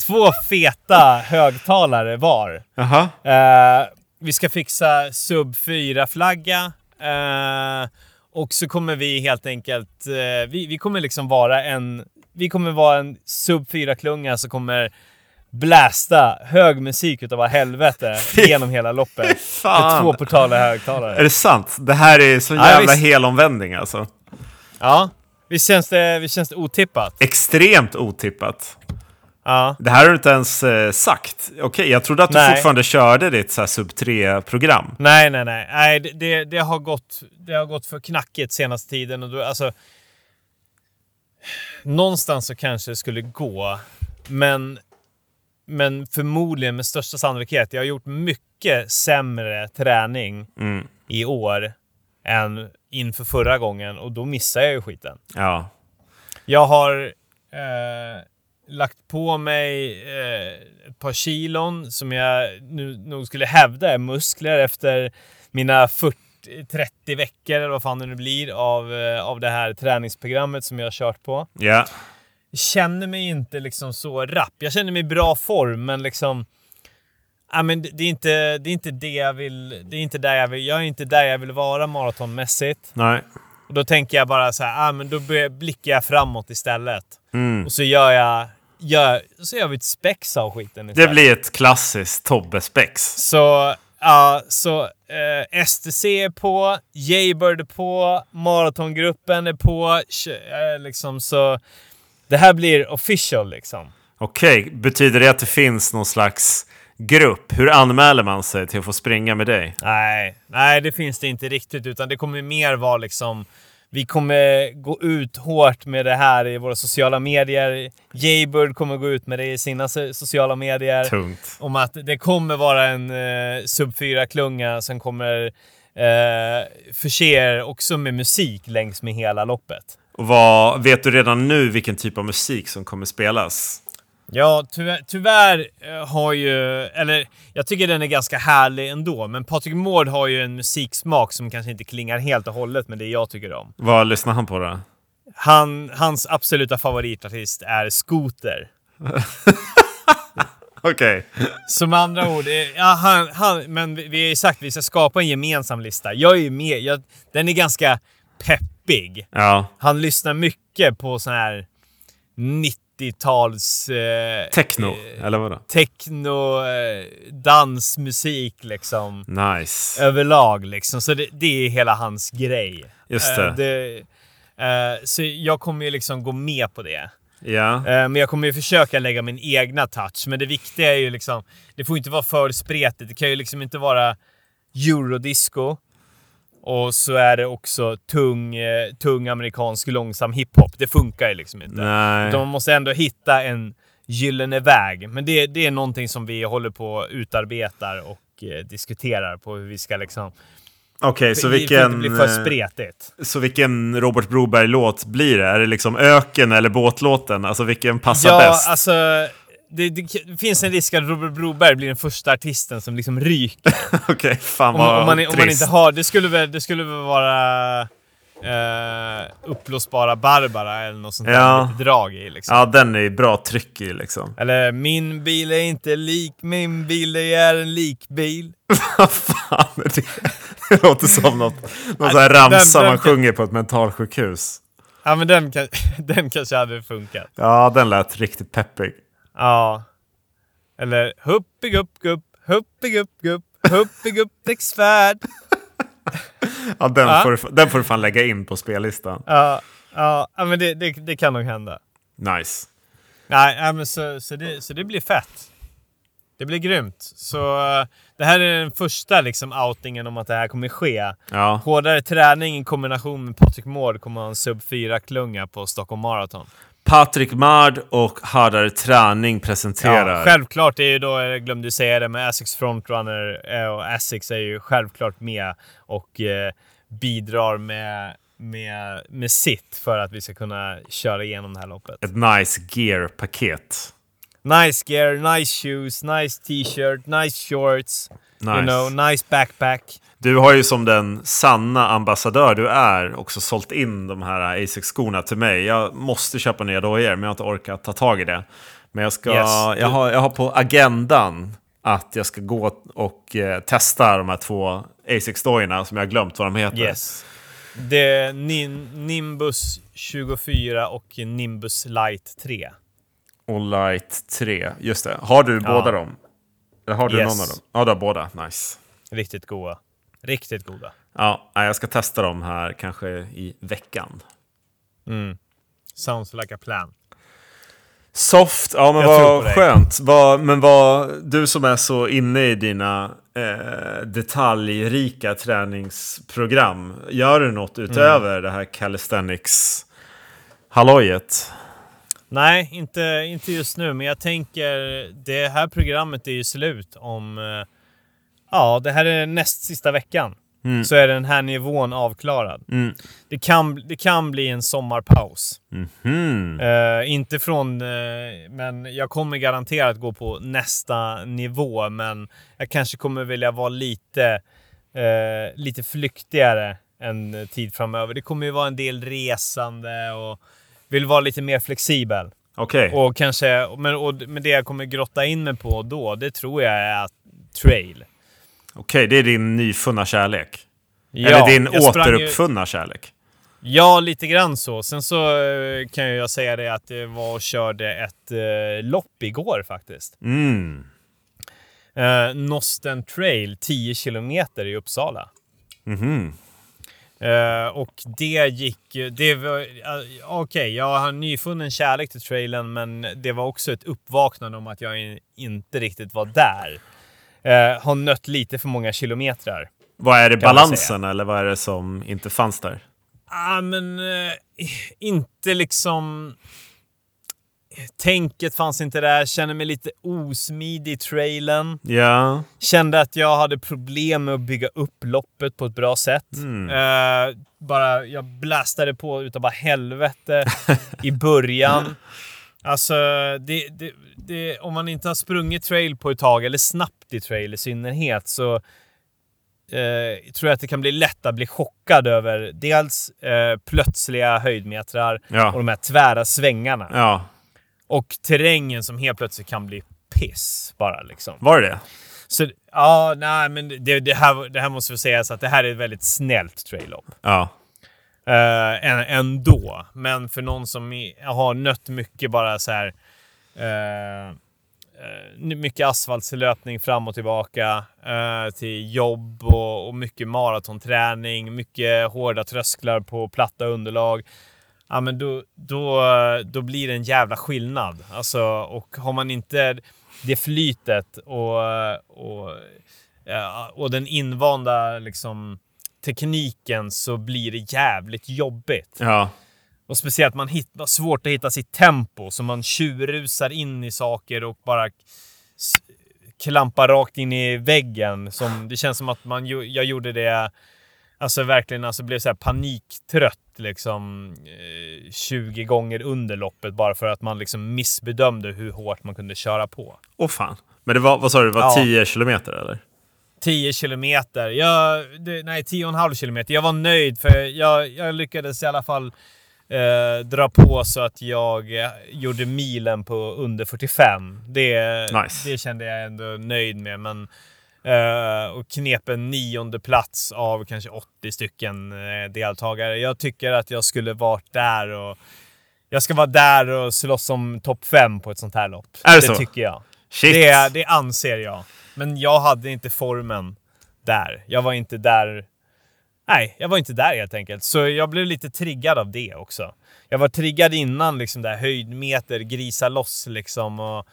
två feta högtalare var. Jaha. Eh, vi ska fixa sub 4-flagga. Eh, och så kommer vi helt enkelt... Eh, vi, vi kommer liksom vara en... Vi kommer vara en sub 4-klunga som kommer blästa hög musik utav helvete genom hela loppet. Med två portala högtalare. Är det sant? Det här är så Ja, jävla visst. helomvändning alltså. Ja. Visst känns det, visst känns det otippat? Extremt otippat. Ja. Det här har du inte ens eh, sagt. Okej, jag trodde att du Nej. fortfarande körde ditt så här, sub 3-program. Nej, nej, nej. nej det- det, det, har gått, det har gått för knackigt senaste tiden. Och då, alltså, någonstans så kanske det skulle gå, men, men förmodligen med största sannolikhet. Jag har gjort mycket sämre träning Mm. i år än inför förra gången och då missar jag ju skiten. Ja. Jag har eh, lagt på mig eh, ett par kilon som jag nu nog skulle hävda är muskler efter mina 40 30 veckor eller vad fan det nu blir av, eh, av det här träningsprogrammet som jag har kört på. Ja. Jag känner mig inte liksom så rapp. Jag känner mig i bra form, men liksom... Ja, men det, är inte, det är inte det jag vill... Det är inte där jag vill... Jag är inte där jag vill vara maratonmässigt. Nej. Och då tänker jag bara så här, ah, men då blickar jag framåt istället. Mm. Och så gör jag... Gör, så gör vi ett spex av skiten Det istället. blir ett klassiskt Tobbe-spex. Så, ja, så eh, STC är på, Jaybird är på, Maratongruppen är på. Eh, liksom så... Det här blir official liksom. Okej, betyder det att det finns någon slags grupp? Hur anmäler man sig till att få springa med dig? Nej, nej det finns det inte riktigt. Utan det kommer mer vara liksom... Vi kommer gå ut hårt med det här i våra sociala medier. Jaybird kommer gå ut med det i sina so- sociala medier. Tungt. Om att det kommer vara en eh, sub 4-klunga som kommer eh, förse er också med musik längs med hela loppet. Och vad, vet du redan nu vilken typ av musik som kommer spelas? Ja, tyvärr, tyvärr eh, har ju... Eller, jag tycker den är ganska härlig ändå. Men Patrik Mård har ju en musiksmak som kanske inte klingar helt och hållet med det jag tycker om. Vad lyssnar han på då? Han, hans absoluta favoritartist är Scooter. Okej. Så med andra ord, eh, ja, han, han, men vi- har ju sagt att vi ska skapa en gemensam lista. Jag är ju med, jag, den är ganska peppig. Ja. Han lyssnar mycket på sån här 90-tals... Eh, Techno, eh, eller vadå? techno, eh, dansmusik liksom. Nice. Överlag liksom. Så det, det är hela hans grej. Just Eh, det. det eh, så jag kommer ju liksom gå med på det. Ja. Eh, Men jag kommer ju försöka lägga min egna touch. Men det viktiga är ju liksom, det får inte vara för spretigt. Det kan ju liksom inte vara eurodisco. Och så är det också tung, eh, tung amerikansk långsam hiphop. Det funkar ju liksom inte. Nej. Man måste ändå hitta en gyllene väg. Men det, det är någonting som vi håller på och utarbetar och eh, diskuterar på hur vi ska liksom... Okej, så det får vilken... bli för eh, spretigt. Så vilken Robert Broberg-låt blir det? Är det liksom Öken eller Båtlåten? Alltså vilken passar Ja, bäst? alltså... Det, det finns en risk att Robert Broberg blir den första artisten som liksom ryker. Okej, fan Om, vad om, man, om man trist. inte har... Det skulle väl, det skulle väl vara... Uh, uppblåsbara Barbara eller något sånt där Ja. med lite drag i liksom. Ja, den är bra tryck i liksom. Eller min bil är inte lik min bil, det är en likbil. Vad fan är det? Det låter som något, någon sån här den- ramsa den man kan- sjunger på ett mentalsjukhus. Ja men den, kan, den kanske hade funkat. Ja, den lät riktigt peppig. Ja. Eller huppig upp gupp, huppig upp gupp, huppig upp däcksfärd. Ja, den, Ja. Får, den får du fan lägga in på spellistan. Ja, ja, men det, det, det kan nog hända. Nice. Nej, ja, men så, så, det, så det blir fett. Det blir grymt. Så eh, det här är den första liksom outingen om att det här kommer ske. Ja. Hårdare träning i kombination med Patrik Mård kommer ha en sub 4-klunga på Stockholm Marathon. Patrik Mard och Hårdare Träning presenterar. Ja, självklart är ju då, jag glömde säga det, men Asics Frontrunner eh, och Asics är ju självklart med och eh, bidrar med, med, med sitt för att vi ska kunna köra igenom det här loppet. Ett nice gear-paket. Nice gear, nice shoes, nice t-shirt, nice shorts, Nice. you know, nice backpack. Du har ju som den sanna ambassadör du är också sålt in de här Asics-skorna till mig. Jag måste köpa nya dojor, men jag har inte orkat ta tag i det. Men jag, ska, Yes. jag, har, jag har på agendan att jag ska gå och eh, testa de här två Asics-dojorna som jag har glömt vad de heter. Yes. Det är Nimbus 24 och Nimbus Light 3. Och Light 3, just det. Har du Ja. båda dem? Eller har du Yes. någon av dem? Ja, du har båda. Nice. Riktigt goda. Riktigt goda. Ja, jag ska testa dem här kanske i veckan. Sounds like a plan. Soft, ja men Jag vad skönt. Vad, men vad, du som är så inne i dina eh, detaljrika träningsprogram. Gör du något utöver Mm. det här calisthenics hallojet? Nej, inte, inte just nu, men jag tänker det här programmet är ju slut om... eh, Ja, det här är näst sista veckan. Så är den här nivån avklarad. Mm. Det, kan, det kan bli en sommarpaus. Hmm. Eh, inte från... eh, men jag kommer garanterat gå på nästa nivå, men jag kanske kommer vilja vara lite, eh, lite flyktigare en tid framöver. Det kommer ju vara en del resande och vill vara lite mer flexibel. Okej. Och kanske, men, och, men det jag kommer grotta in mig på då, det tror jag är trail. Okej, det är din nyfunna kärlek. Ja, Eller din sprang ju- återuppfunna kärlek. Ja, lite grann så. Sen så eh, kan jag säga det att jag var och körde ett eh, lopp igår faktiskt. Mm. Eh, Nosten Trail, 10 kilometer i Uppsala. Mhm. Eh, och det gick. Det var... eh, Okej, jag har en nyfunnen kärlek till trailen, men det var också ett uppvaknande om att jag in- inte riktigt var där. Eh, har nött lite för många kilometrar. Vad är det, balansen eller vad är det som inte fanns där? Ah, men eh, inte liksom... Tänket fanns inte där. Känner mig lite osmidig i trailen. Ja. Kände att jag hade problem med att bygga upp loppet på ett bra sätt. Eh, bara, jag blastade på utav bara helvete i början. Alltså, det, det, det, om man inte har sprungit trail på ett tag, eller snabbt i trail i synnerhet, så eh, tror jag att det kan bli lätt att bli chockad över dels eh, plötsliga höjdmetrar Ja. och de här tvära svängarna. Ja. Och terrängen som helt plötsligt kan bli piss bara liksom. Var det det? Så ja, nej men det, det, här, det här måste vi säga så att det här är ett väldigt snällt trail-lopp. Ja eh, ändå. Men för någon som har nött mycket bara så här. Eh, eh, mycket asfaltslöpning fram och tillbaka eh, till jobb och, och mycket maratonträning, mycket hårda trösklar på platta underlag. Ja, men då, då, då blir det en jävla skillnad. Alltså, och har man inte det flytet och, och, eh, och den invanda liksom, tekniken så blir det jävligt jobbigt. Ja. Och speciellt man hittar svårt att hitta sitt tempo, så man tjurrusar in i saker och bara klampar rakt in i väggen. Som, det känns som att man, jag gjorde det, alltså verkligen alltså blev så här paniktrött liksom eh, 20 gånger under loppet bara för att man liksom missbedömde hur hårt man kunde köra på. Åh fan. Men det var, vad sa du, det var Ja. 10 kilometer eller? 10 kilometer. Jag, det, nej, 10,5 kilometer. Jag var nöjd för jag, jag lyckades i alla fall eh, dra på så att jag eh, gjorde milen på under 45. Det, Nice. det kände jag ändå nöjd med. Men, eh, och knep en nionde plats av kanske 80 stycken eh, deltagare. Jag tycker att jag skulle varit där och jag ska vara där och slåss om topp 5 på ett sånt här lopp. Är det det så? tycker jag. Shit. Det, det anser jag. Men jag hade inte formen där. Jag var inte där. Nej, jag var inte där helt enkelt. Så jag blev lite triggad av det också. Jag var triggad innan liksom där höjdmeter, grisa loss liksom och...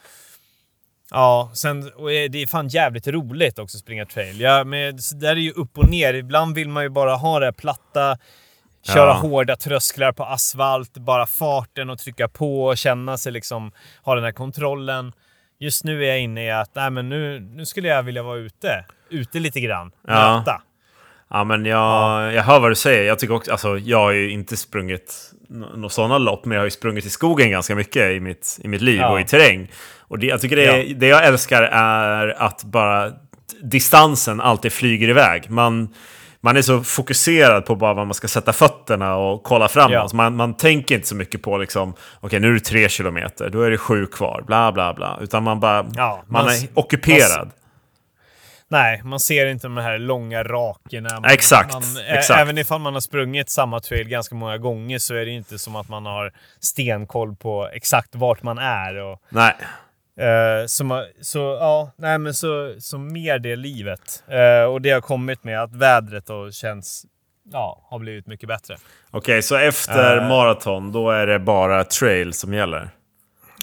Ja, sen, och det är fan jävligt roligt också att springa trail. Ja, men så där är ju upp och ner. Ibland vill man ju bara ha det här platta, köra Ja. hårda trösklar på asfalt, bara farten och trycka på och känna sig liksom, ha den här kontrollen. Just nu är jag inne i att, nej men nu, nu skulle jag vilja vara ute. Ute lite grann. Ja. Möta. Ja, men jag, jag hör vad du säger. Jag tycker också, alltså, jag har ju inte sprungit nå- några sådana lopp, men jag har ju sprungit i skogen ganska mycket i mitt, i mitt liv Ja. och i terräng. Och det, jag tycker det, Ja. det jag älskar är att bara distansen alltid flyger iväg. Man, man är så fokuserad på bara var man ska sätta fötterna och kolla framåt. Ja. Man, man tänker inte så mycket på liksom, okej nu är det tre kilometer, då är det sju kvar, bla bla bla. Utan man bara, Ja, man, man- är ockuperad. Nej, man ser inte de här långa rakerna. Man, Exakt, Man, exakt. Även ifall man har sprungit samma trail ganska många gånger så är det inte som att man har stenkoll på exakt vart man är. Och, Nej. Eh, så, ma- så ja, nej men så, så mer det livet. Eh, och det har kommit med att vädret då känns, ja, har blivit mycket bättre. Okej, så efter Eh. maraton, då är det bara trail som gäller?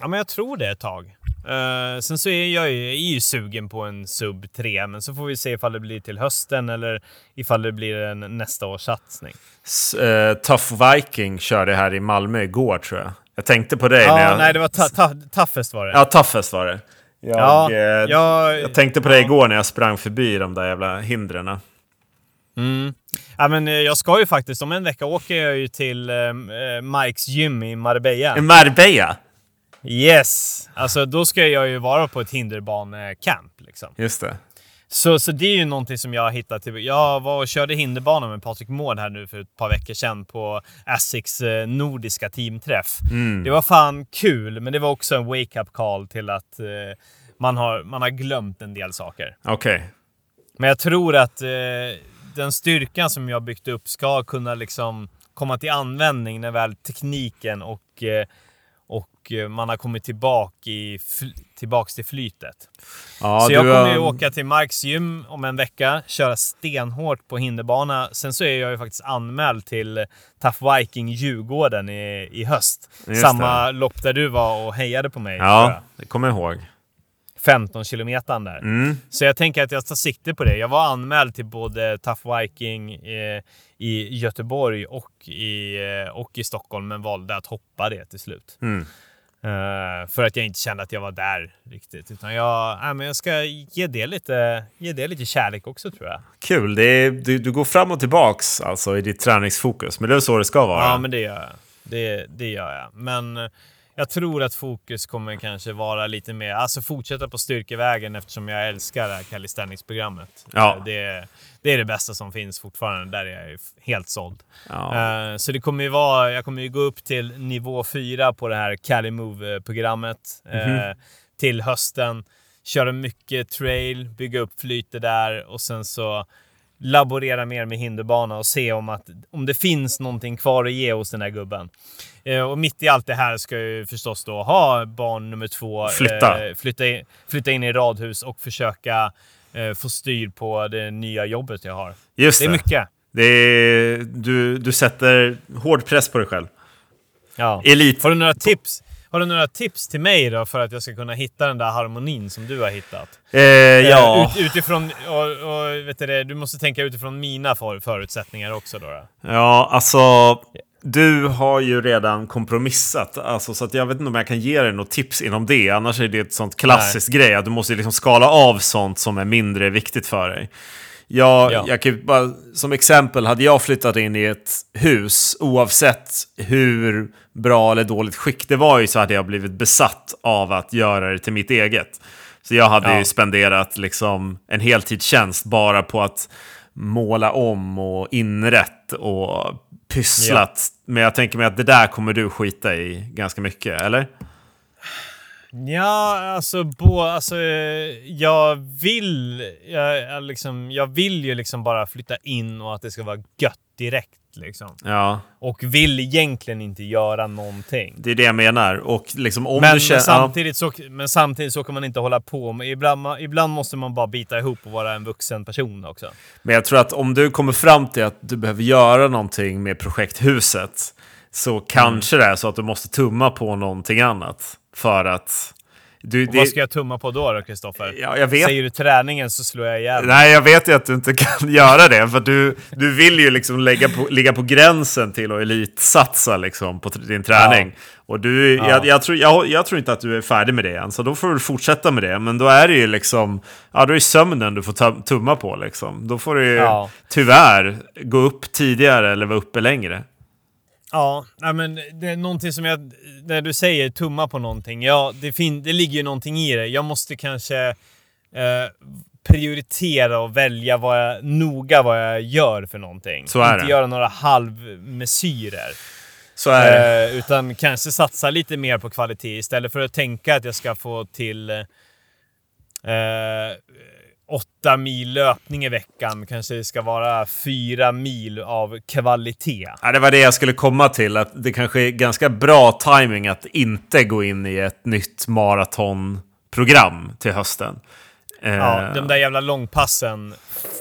Ja, men jag tror det ett tag. Eh, sen så är jag ju, är ju sugen på en sub 3, men så får vi se ifall det blir till hösten eller ifall det blir en nästa års satsning. S- eh, Tough Viking körde här i Malmö igår tror jag. Jag tänkte på dig när Ja, jag... nej, det var ta- ta- toughest var det. Ja, Toughest var det. Jag, Ja, eh, jag- jag tänkte på dig igår när jag sprang förbi de där jävla hindren. Mm. Ja, men eh, jag ska ju faktiskt, om en vecka åker jag ju till eh, eh, Mikes gym i Marbella. I Marbella! Yes! Alltså då ska jag ju vara på ett hinderbanecamp liksom. Just det. Så, så det är ju någonting som jag har hittat. Till. Jag var och körde hinderbana med Patrik Mård här nu för ett par veckor sedan på Asics eh, nordiska teamträff. Det var fan kul, men det var också en wake-up call till att eh, man, har, man har glömt en del saker. Okej. Men jag tror att eh, den styrkan som jag byggt upp ska kunna liksom komma till användning när väl tekniken och, eh, och eh, man har kommit tillbaka, i, tillbaks till flytet. Ja, så jag kommer ju åka till Marks gym om en vecka, köra stenhårt på hinderbana. Sen så är jag ju faktiskt anmäld till Tough Viking Djurgården i, i höst. Just Samma lopp där du var och hejade på mig. Ja, det kommer jag ihåg. 15 kilometern där. Mm. Så jag tänker att jag tar sikte på det. Jag var anmäld till både Tough Viking eh, i Göteborg och i, eh, och i Stockholm, men valde att hoppa det till slut. Mm. Eh, för att jag inte kände att jag var där riktigt. Utan jag, nej, men jag ska ge det, lite, ge det lite kärlek också tror jag. Kul. Det är, du, du går fram och tillbaks alltså, i ditt träningsfokus. Men det är så det ska vara. Ja, men det gör jag. Det, det gör jag. Men jag tror att fokus kommer kanske vara lite mer, alltså fortsätta på styrkevägen eftersom jag älskar det här calisthenics-programmet. Ja. Eh, Det, det är det bästa som finns fortfarande, där är jag helt såld. Ja. Eh, Så det kommer ju vara, jag kommer ju gå upp till nivå 4 på det här Calimove-programmet. Eh, till hösten. Köra mycket trail, bygga upp flytet där och sen så laborera mer med hinderbana och se om, att, om det finns någonting kvar att ge hos den här gubben. Eh, och mitt i allt det här ska jag ju förstås då ha barn nummer två. Flytta. Eh, flytta, in, flytta in i radhus och försöka eh, få styr på det nya jobbet jag har. Just Det är mycket. Det är, du, du sätter hård press på dig själv. Ja. Elit. Har du några tips? Har du några tips till mig då för att jag ska kunna hitta den där harmonin som du har hittat? Eh, ja. Eh, Ut, utifrån, och, och vet du, det, du måste tänka utifrån mina för, förutsättningar också då. då. ja, alltså. Du har ju redan kompromissat, alltså, så jag vet inte om jag kan ge dig något tips inom det. Annars är det ett sånt klassiskt grej att du måste liksom skala av sånt som är mindre viktigt för dig. Jag, Ja. jag kan bara, som exempel, hade jag flyttat in i ett hus, oavsett hur bra eller dåligt skick det var i, så hade jag blivit besatt av att göra det till mitt eget. Så jag hade Ja. ju spenderat liksom en heltidstjänst bara på att måla om och inrätt och pysslat. Men jag tänker mig att det där kommer du skita i ganska mycket, eller? Ja, alltså, bo, alltså jag vill, jag, jag, liksom, jag vill ju liksom bara flytta in och att det ska vara gött direkt. Liksom. Ja, Och vill egentligen inte göra någonting. det är det jag menar. Och liksom om Men, du känner... samtidigt så, men samtidigt så kan man inte hålla på. Men ibland, ibland måste man bara bita ihop och vara en vuxen person också. Men jag tror att om du kommer fram till att du behöver göra någonting med projekthuset så kanske det är så att du måste tumma på någonting annat. För att... Du, Och vad ska jag tumma på då, Kristoffer? Ja. Säger du träningen så slår jag ihjäl. Nej, jag vet ju att du inte kan göra det. För du, du vill ju liksom lägga på, ligga på gränsen till att elitsatsa liksom på din träning. Och du, Ja. jag, jag, tror, jag, jag tror inte att du är färdig med det än, så då får du fortsätta med det. Men då är det ju liksom, ja då är det sömnen du får tumma på liksom. Då får du ju Ja. tyvärr gå upp tidigare eller vara uppe längre. Ja, men det är någonting som jag... När du säger tumma på någonting, ja, det, fin, det ligger ju någonting i det. Jag måste kanske eh, prioritera och välja vad jag, noga vad jag gör för någonting. Så är Inte det. göra några halvmesyrer. Så är det. Eh, utan kanske satsa lite mer på kvalitet istället för att tänka att jag ska få till eh, åtta mil löpning i veckan. Kanske det ska vara fyra mil av kvalitet. Ja, det var det jag skulle komma till, att det kanske är ganska bra timing att inte gå in i ett nytt maratonprogram till hösten. Eh, Ja, de där jävla långpassen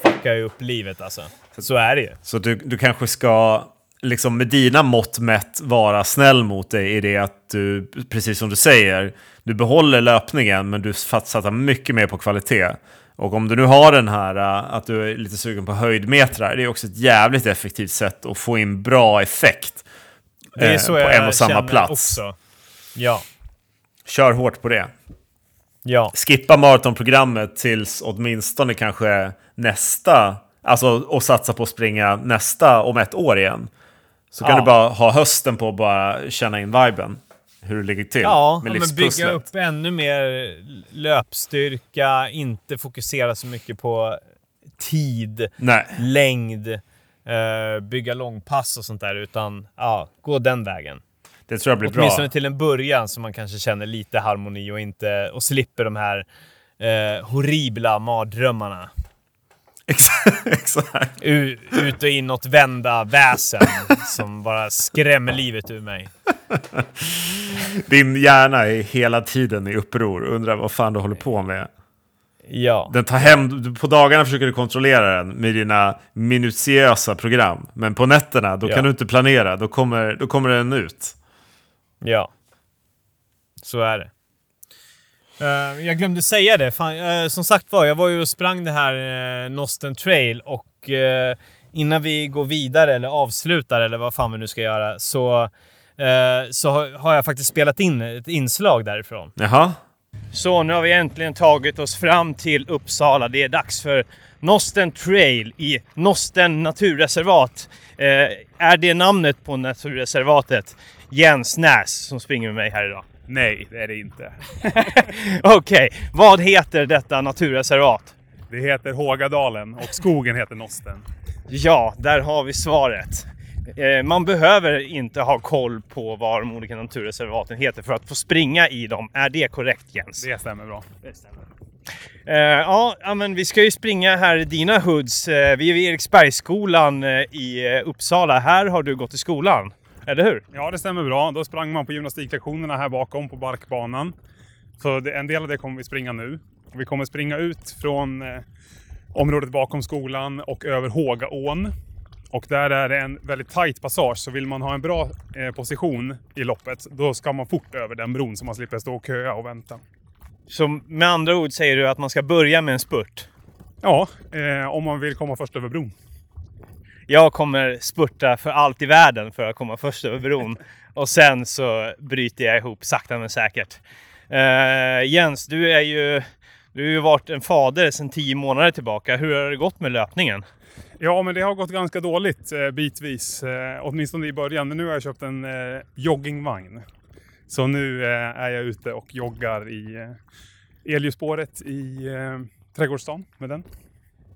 fuckar ju upp livet alltså. Så är det ju. Så du, du kanske ska, liksom med dina mått mätt, vara snäll mot dig i det att du, precis som du säger, du behåller löpningen men du satsar mycket mer på kvalitet. Och om du nu har den här äh, att du är lite sugen på höjdmetrar, det är också ett jävligt effektivt sätt att få in bra effekt Det är eh, så på jag en och samma plats. också. Ja. Kör hårt på det. Ja. Skippa maratonprogrammet tills åtminstone kanske nästa, alltså och satsa på att springa nästa om ett år igen. Så kan Ja. du bara ha hösten på att bara känna in viben. Hur det ligger till Ja, med men bygga upp ännu mer löpstyrka, inte fokusera så mycket på tid, Nej, längd, eh, bygga långpass och sånt där, utan ja, gå den vägen. det tror jag blir Åtminstone bra. till en början så man kanske känner lite harmoni och, inte, och slipper de här eh, horribla mardrömmarna. Exakt. U- ut och inåtvända väsen som bara skrämmer livet ur mig. Din hjärna är hela tiden i uppror. Undrar vad fan du håller på med. Ja. Den tar hem, på dagarna försöker du kontrollera den med dina minutiösa program. Men på nätterna, då Ja. kan du inte planera. Då kommer, då kommer den ut. Ja. Så är det. Eh, jag glömde säga det. Fan, eh, som sagt var, jag var ju och sprang det här uh, Nosten Trail och innan vi går vidare eller avslutar eller vad fan vi nu ska göra så, så har, jag faktiskt spelat in ett inslag därifrån. Jaha? Så nu har vi äntligen tagit oss fram till Uppsala. Det är dags för Nosten Trail i Nosten naturreservat. Är det namnet på naturreservatet? Jens Näs som springer med mig här idag. Nej, det är det inte. Okej, vad heter detta naturreservat? Det heter Hågadalen och skogen heter Nosten. Ja, där har vi svaret. Eh, man behöver inte ha koll på vad de olika naturreservaten heter för att få springa i dem. Är det korrekt Jens? Det stämmer bra. Det stämmer. Eh, ja, men vi ska ju springa här i dina hoods. Eh, vi är vid Eriksbergsskolan eh, i Uppsala. Här har du gått i skolan, eller hur? Ja, det stämmer bra. Då sprang man på gymnastiklektionerna här bakom på barkbanan. Så det, en del av det kommer vi springa nu. Vi kommer springa ut från eh, området bakom skolan och över Hågaån. Och där är det en väldigt tight passage, så vill man ha en bra eh, position i loppet, då ska man fort över den bron så man slipper stå och köa och vänta. Så med andra ord säger du att man ska börja med en spurt. Ja, eh, om man vill komma först över bron. Jag kommer spurta för allt i världen för att komma först över bron. Och sen så bryter jag ihop sakta men säkert. Eh, Jens, du är ju... Du har ju varit en fader sedan tio månader tillbaka. Hur har det gått med löpningen? Ja, men det har gått ganska dåligt eh, bitvis, eh, åtminstone i början. Men nu har jag köpt en eh, joggingvagn. Så nu eh, är jag ute och joggar i eh, elljusspåret i eh, Trädgårdsstaden med den.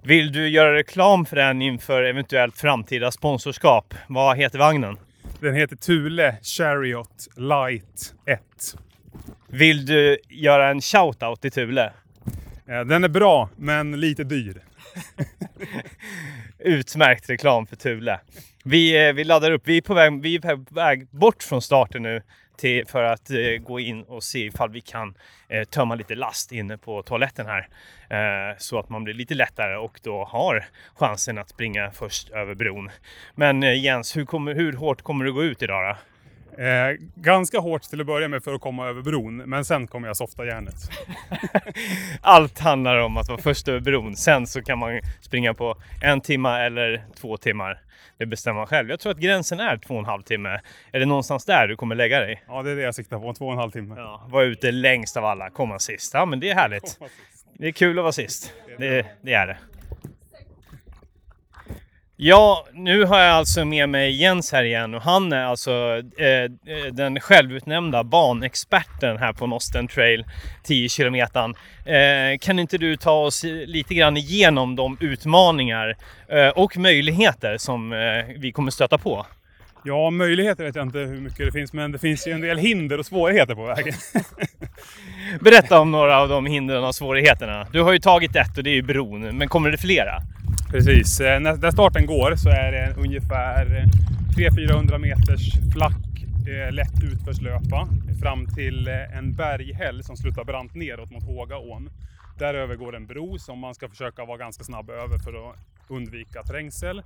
Vill du göra reklam för den inför eventuellt framtida sponsorskap? Vad heter vagnen? Den heter Thule Chariot Light 1. Vill du göra en shoutout till Thule? Eh, Den är bra, men lite dyr. Utmärkt reklam för Thule. Vi, eh, vi laddar upp. Vi är på väg, vi är på väg bort från starten nu till, för att eh, gå in och se ifall vi kan eh, tömma lite last inne på toaletten här. Eh, så att man blir lite lättare och då har chansen att springa först över bron. Men eh, Jens, hur, kommer, hur hårt kommer du gå ut idag då? Eh, ganska hårt till att börja med för att komma över bron, men sen kommer jag softa järnet. Allt handlar om att vara först över bron. Sen så kan man springa på en timme eller två timmar. Det bestämmer man själv. Jag tror att gränsen är två och en halv timme. Är det någonstans där du kommer lägga dig? Ja, det är det jag siktar på, två och en halv timme. Ja, vara ute längst av alla, komma sist. Ja, men det är härligt. Det är kul att vara sist. Det, det är det. Ja, nu har jag alltså med mig Jens här igen och han är alltså eh, eh, den självutnämnda banexperten här på Nosten Trail 10 kilometern. Eh, kan inte du ta oss lite grann igenom de utmaningar eh, och möjligheter som eh, vi kommer stöta på? Ja, möjligheter vet jag inte hur mycket det finns, men det finns ju en del hinder och svårigheter på vägen. Berätta om några av de hindren och svårigheterna. Du har ju tagit ett och det är ju bron, men kommer det flera? Precis, eh, när, där starten går så är det ungefär eh, 300-400 meters flack eh, lätt utförslöpa fram till en berghäll som slutar brant neråt mot Hågaån. Däröver går en bro som man ska försöka vara ganska snabb över för att undvika trängsel.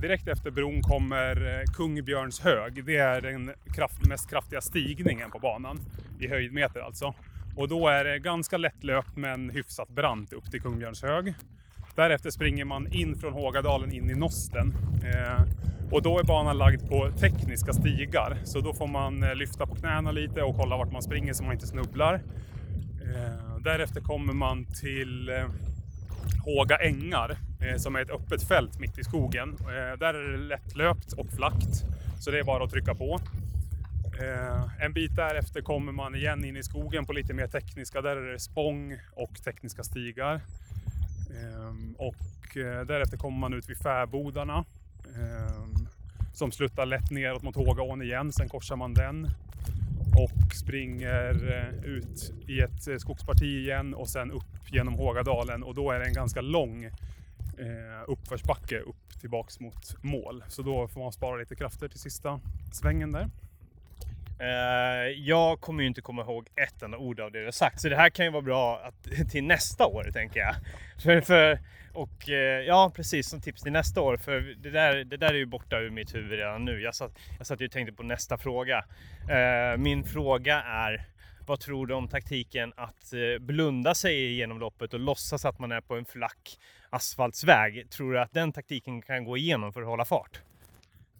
Direkt efter bron kommer Kungbjörns hög. Det är den kraft, mest kraftiga stigningen på banan, i höjdmeter alltså. Och då är det ganska lättlöpt men hyfsat brant upp till Kungbjörns hög. Därefter springer man in från Hågadalen in i Nosten. Eh, och då är banan lagd på tekniska stigar. Så då får man eh, lyfta på knäna lite och kolla vart man springer så man inte snubblar. Eh, därefter kommer man till Håga ängar som är ett öppet fält mitt i skogen. Där är det lättlöpt och flackt. Så det är bara att trycka på. En bit därefter kommer man igen in i skogen på lite mer tekniska. Där är det spång och tekniska stigar. Ehm, och eh, därefter kommer man ut vid färbodarna. Ehm, som sluttar lätt neråt mot Hågaån igen. Sen korsar man den. Och springer eh, ut i ett eh, skogsparti igen och sen upp genom Hågadalen. Och då är det en ganska lång uppförsbacke upp tillbaks mot mål. Så då får man spara lite krafter till sista svängen där. Eh, jag kommer ju inte komma ihåg ett enda ord av det du har sagt, så det här kan ju vara bra att, till nästa år, tänker jag. För, för, och eh, ja, precis som tips till nästa år, för det där, det där är ju borta ur mitt huvud redan nu. Jag satt, jag satt ju och tänkte på nästa fråga. Eh, min fråga är, vad tror du om taktiken att blunda sig genom loppet och låtsas att man är på en flack asfaltsväg? Tror du att den taktiken kan gå igenom för att hålla fart?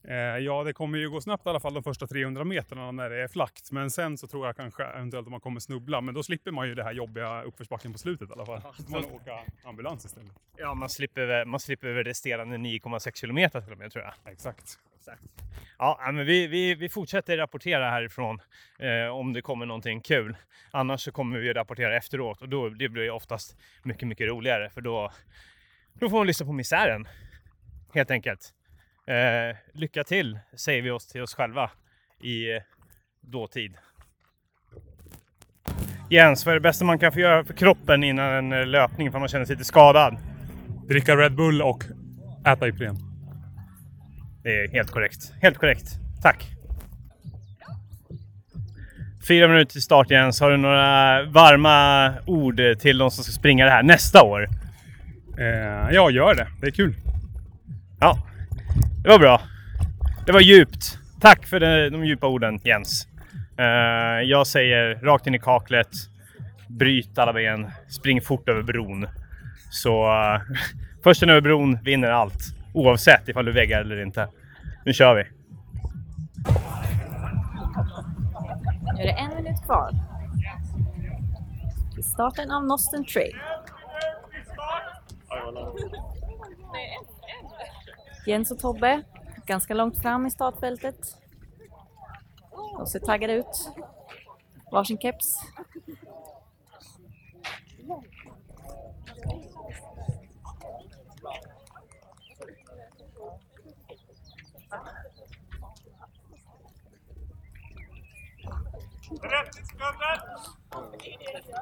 Eh, ja, det kommer ju gå snabbt i alla fall de första 300 metrarna när det är flackt. Men sen så tror jag kanske eventuellt att man kommer snubbla. Men då slipper man ju det här jobbiga uppförsbacken på slutet i alla fall. Då får man åka ambulans istället. Ja, man slipper, man slipper resterande 9,6 kilometer till och med tror jag. Exakt. Ja, ja, men vi, vi, vi fortsätter rapportera härifrån eh, om det kommer någonting kul. Annars så kommer vi rapportera efteråt och då det blir oftast mycket, mycket roligare för då, då får man lyssna på misären. Helt enkelt. Eh, lycka till, säger vi oss till oss själva i eh, dåtid. Jens, vad är det bästa man kan få göra för kroppen innan en eh, löpning för man känner sig lite skadad? Dricka Red Bull och äta Ipren. Det är helt korrekt. Helt korrekt. Tack. Fyra minuter till start Jens. Har du några varma ord till de som ska springa det här nästa år? Eh, ja, gör det. Det är kul. Ja, det var bra. Det var djupt. Tack för de, de djupa orden Jens. Eh, jag säger rakt in i kaklet. Bryt alla ben. Spring fort över bron. Så uh, försten över bron vinner allt. Oavsett ifall du väggar eller inte. Nu kör vi. Nu är det en minut kvar. Till starten av Nosten Trail. Jens och Tobbe, ganska långt fram i startfältet. De ser taggade ut. Varsin keps.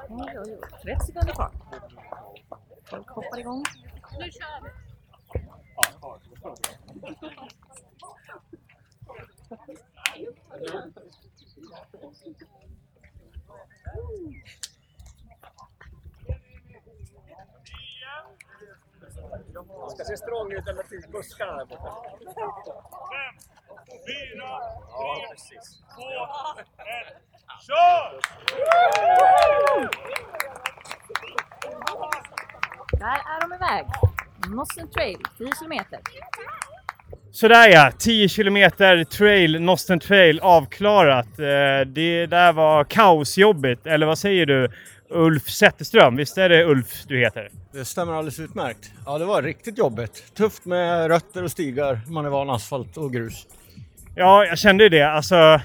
Oj, oj, oj. 30 sekunder kvar. Folk hoppar igång ska se strong ut eller till buskarna där borta. Fem, fyra, tre, två, ett, kör! Där är de iväg. Nosten Trail, 10 kilometer. Sådär ja, 10 kilometer trail, Nosten trail avklarat. Eh, Det där var kaosjobbigt, eller vad säger du? Ulf Zetterström, visst är det Ulf du heter? Det stämmer alldeles utmärkt. Ja, det var riktigt jobbigt. Tufft med rötter och stigar. Man är van asfalt och grus. Ja, jag kände ju det. Alltså, eh,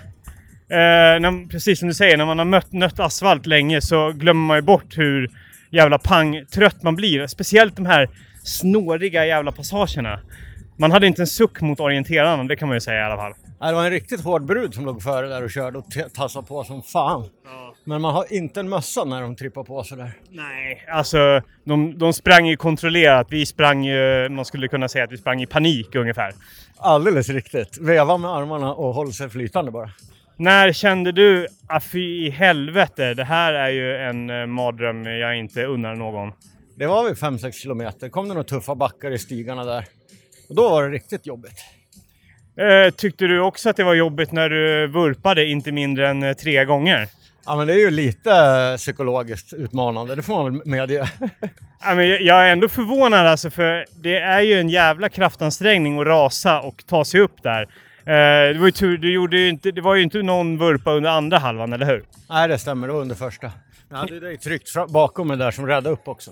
när, precis som du säger, när man har mött, nött asfalt länge så glömmer man ju bort hur jävla pangtrött man blir. Speciellt de här snåriga jävla passagerna. Man hade inte en suck mot orienterarna, det kan man ju säga i alla fall. Ja, Det var en riktigt hård brud som låg före där och körde och tassade på som fan. Men man har inte en mössa när de trippar på sådär. Nej, alltså de, de sprang ju kontrollerat. Vi sprang ju, man skulle kunna säga att vi sprang i panik ungefär. Alldeles riktigt. Veva med armarna och håll sig flytande bara. När kände du att fy i helvete, det här är ju en eh, mardröm jag inte unnar någon? Det var vid 5-6 kilometer. kom det några tuffa backar i stigarna där. Och då var det riktigt jobbigt. Eh, tyckte du också att det var jobbigt när du vurpade inte mindre än eh, tre gånger? Ja, men det är ju lite eh, psykologiskt utmanande, det får man väl medge. Ja, men jag- jag är ändå förvånad alltså, för det är ju en jävla kraftansträngning att rasa och ta sig upp där. Eh, det var ju tur, du gjorde ju inte, det var ju inte någon vurpa under andra halvan, eller hur? Nej, det stämmer. Det var under första. Jag hade dig tryckt fra- bakom mig där som räddade upp också.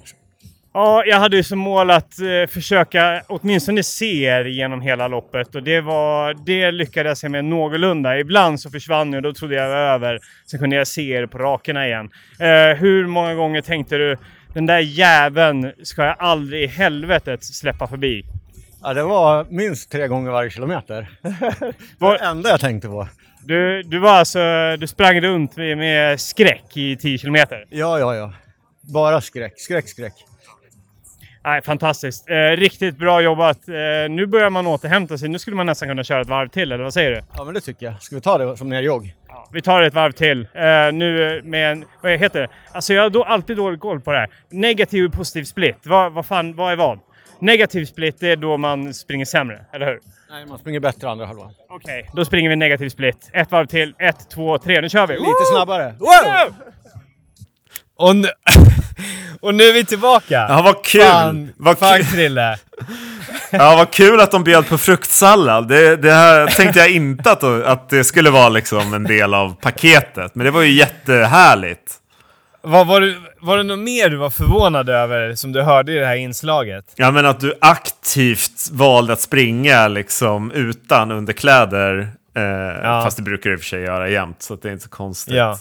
Ja, jag hade ju som mål att eh, försöka åtminstone se er genom hela loppet och det, var, det lyckades jag med någorlunda. Ibland så försvann jag och då trodde jag var över. Sen kunde jag se er på rakerna igen. Eh, hur många gånger tänkte du den där jäveln ska jag aldrig i helvetet släppa förbi? Ja, det var minst tre gånger varje kilometer. det var det enda jag tänkte på. Du, du var alltså, du sprang runt med, med skräck i 10 kilometer. Ja, ja, ja. Bara skräck, skräck, skräck. Nej, fantastiskt. Eh, riktigt bra jobbat. Eh, nu börjar man återhämta sig. Nu skulle man nästan kunna köra ett varv till, eller vad säger du? Ja, men det tycker jag. Ska vi ta det som nerjogg? Vi tar ett varv till. Eh, nu med en, vad heter det? Alltså jag har då alltid dålig koll på det här. Negativ och positiv split. Vad, vad fan, vad är vad? Negativ split, det är då man springer sämre, eller hur? Nej, man springer bättre andra halvan. Okej, då springer vi negativ split. Ett varv till. Ett, två, tre. Nu kör vi! Lite snabbare. Wow! Och nu, och nu är vi tillbaka! Ja, vad kul! Fan, vad, fan kul. Ja, vad kul att de bjöd på fruktsallad. Det, det här tänkte jag inte att, att det skulle vara liksom en del av paketet. Men det var ju jättehärligt. Var, var, du, var det något mer du var förvånad över som du hörde i det här inslaget? Ja, men att du aktivt valde att springa liksom utan underkläder. Eh, Fast det brukar du i och för sig göra jämt, så att det är inte så konstigt. Ja.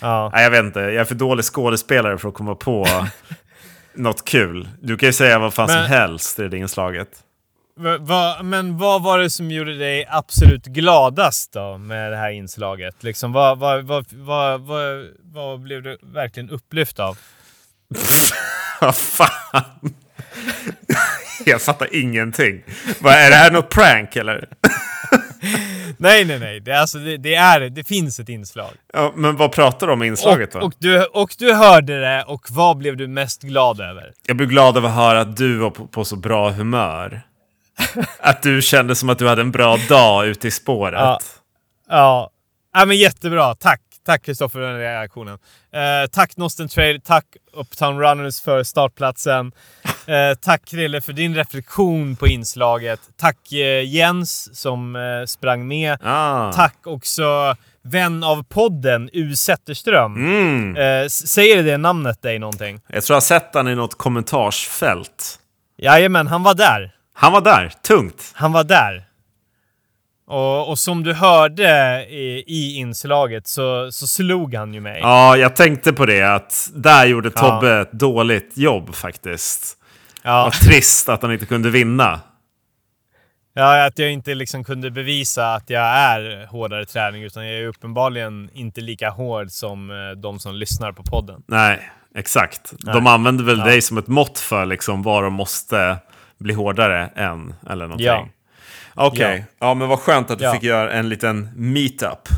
Ja. Nej, jag vet inte. Jag är för dålig skådespelare för att komma på något kul. Du kan ju säga vad fan Men- som helst i det inslaget. Va, va, men vad var det som gjorde dig absolut gladast då med det här inslaget? Liksom, vad, vad, vad, vad, vad, vad blev du verkligen upplyft av? Vad fan? Jag fattar ingenting. Vad, är det här något prank eller? Nej, nej, nej. Det, alltså, det, det, är, det finns ett inslag. Ja, men vad pratar du om i inslaget Och, då? och, du, och du hörde det och vad blev du mest glad över? Jag blir glad över att höra att du var på, på så bra humör. Att du kände som att du hade en bra dag ute i spåret. Ja. Ja, ja men jättebra. Tack. Tack Kristoffer för den reaktionen. Eh, tack Nosten Trail, tack Uptown Runners för startplatsen. Eh, tack Krille för din reflektion på inslaget. Tack eh, Jens som eh, sprang med. Ah. Tack också vän av podden U Zetterström. Mm. Eh, säger det namnet dig någonting? Jag tror jag har sett han i något kommentarsfält. Jajamän, han var där. Han var där, tungt. Han var där. Och, och som du hörde i, i inslaget så, så slog han ju mig. Ja, jag tänkte på det att där gjorde Ja. Tobbe ett dåligt jobb faktiskt. Ja. Vad trist att han inte kunde vinna. Ja, att jag inte liksom kunde bevisa att jag är hårdare träning utan jag är uppenbarligen inte lika hård som eh, de som lyssnar på podden. Nej, exakt. Nej. De använder väl Ja. dig som ett mått för liksom vad de måste bli hårdare än, eller någonting. Ja. Okej, ja. men vad skönt att du Ja. fick göra en liten meetup.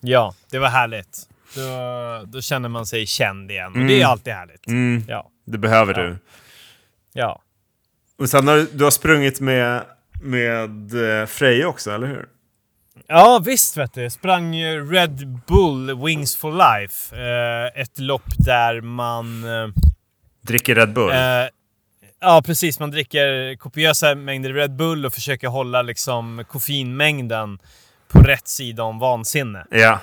Ja, det var härligt. Då, då känner man sig känd igen och det är alltid härligt. Mm, Ja, det behöver Ja. du. ja. Och sen har du, du har sprungit med, med eh, Freja också, eller hur? Ja, visst vet du. Jag sprang Red Bull Wings for Life. Eh, ett lopp där man... Eh, Dricker Red Bull? Ja, precis. Man dricker kopiösa mängder Red Bull och försöker hålla liksom koffeinmängden på rätt sida om vansinne. ja.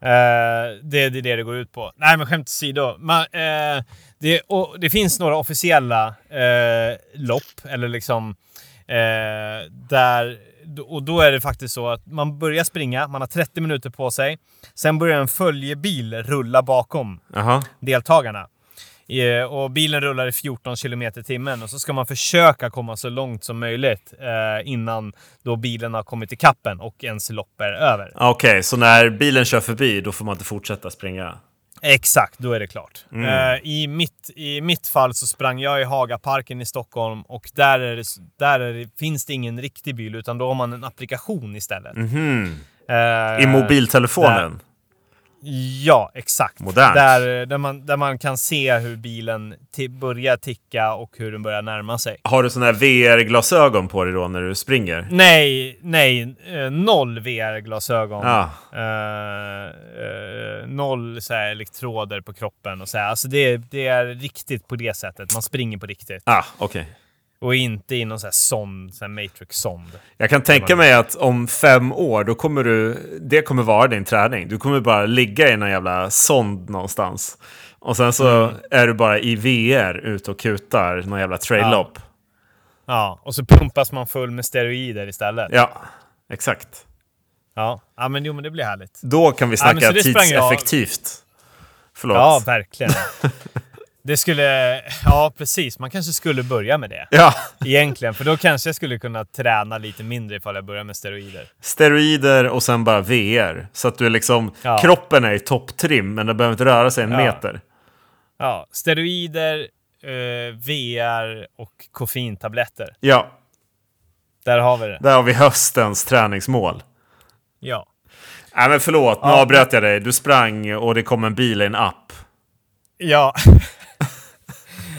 Eh, det, det är det det går ut på. Nej, men skämt åsido. Man, eh, det, och det finns några officiella eh, lopp, eller liksom där... Och då är det faktiskt så att man börjar springa, man har 30 minuter på sig. Sen börjar en följebil rulla bakom Jaha. deltagarna. Eh, Och bilen rullar i 14 km i timmen och så ska man försöka komma så långt som möjligt eh, innan då bilen har kommit i kappen och ens lopp är över. Okej, så när bilen kör förbi då får man inte fortsätta springa? Exakt, då är det klart. Mm. Eh, i, mitt, I mitt fall så sprang jag i Hagaparken i Stockholm och där, är det, där är det, finns det ingen riktig bil utan då har man en applikation istället. Mhm. Eh, I mobiltelefonen? Ja, exakt. Modernt. Där, där, man, där man kan se hur bilen börjar ticka och hur den börjar närma sig. Har du sådana här VR-glasögon på dig då när du springer? Nej, nej. Eh, noll VR-glasögon. Ja. Eh, eh, noll så här, elektroder på kroppen och så här. Alltså det, det är riktigt på det sättet. Man springer på riktigt. Ah, okej. Och inte i någon så här sond, så här matrix-sond. Jag kan tänka mig att om fem år, då kommer du... Det kommer vara din träning. Du kommer bara ligga i någon jävla sond någonstans. Och sen så Mm. är du bara i VR ute och kutar någon jävla trail-lopp. Ja, och så pumpas man full med steroider istället. Ja, exakt. Ja, ja men jo men det blir härligt. Då kan vi Ja, snacka jag- tidseffektivt. Förlåt. Ja, verkligen. Det skulle... Ja, precis. Man kanske skulle börja med det. Ja, Egentligen, för då kanske jag skulle kunna träna lite mindre ifall jag börjar med steroider. steroider och sen bara VR. Så att du liksom... Ja. Kroppen är i topptrim, men den behöver inte röra sig en Ja. meter. Ja, steroider, eh, VR och koffeintabletter. Ja, Där har vi det. där har vi höstens träningsmål. Ja. Nej men förlåt, nu Ja. avbröt jag dig. Du sprang och det kom en bil i en app. Ja.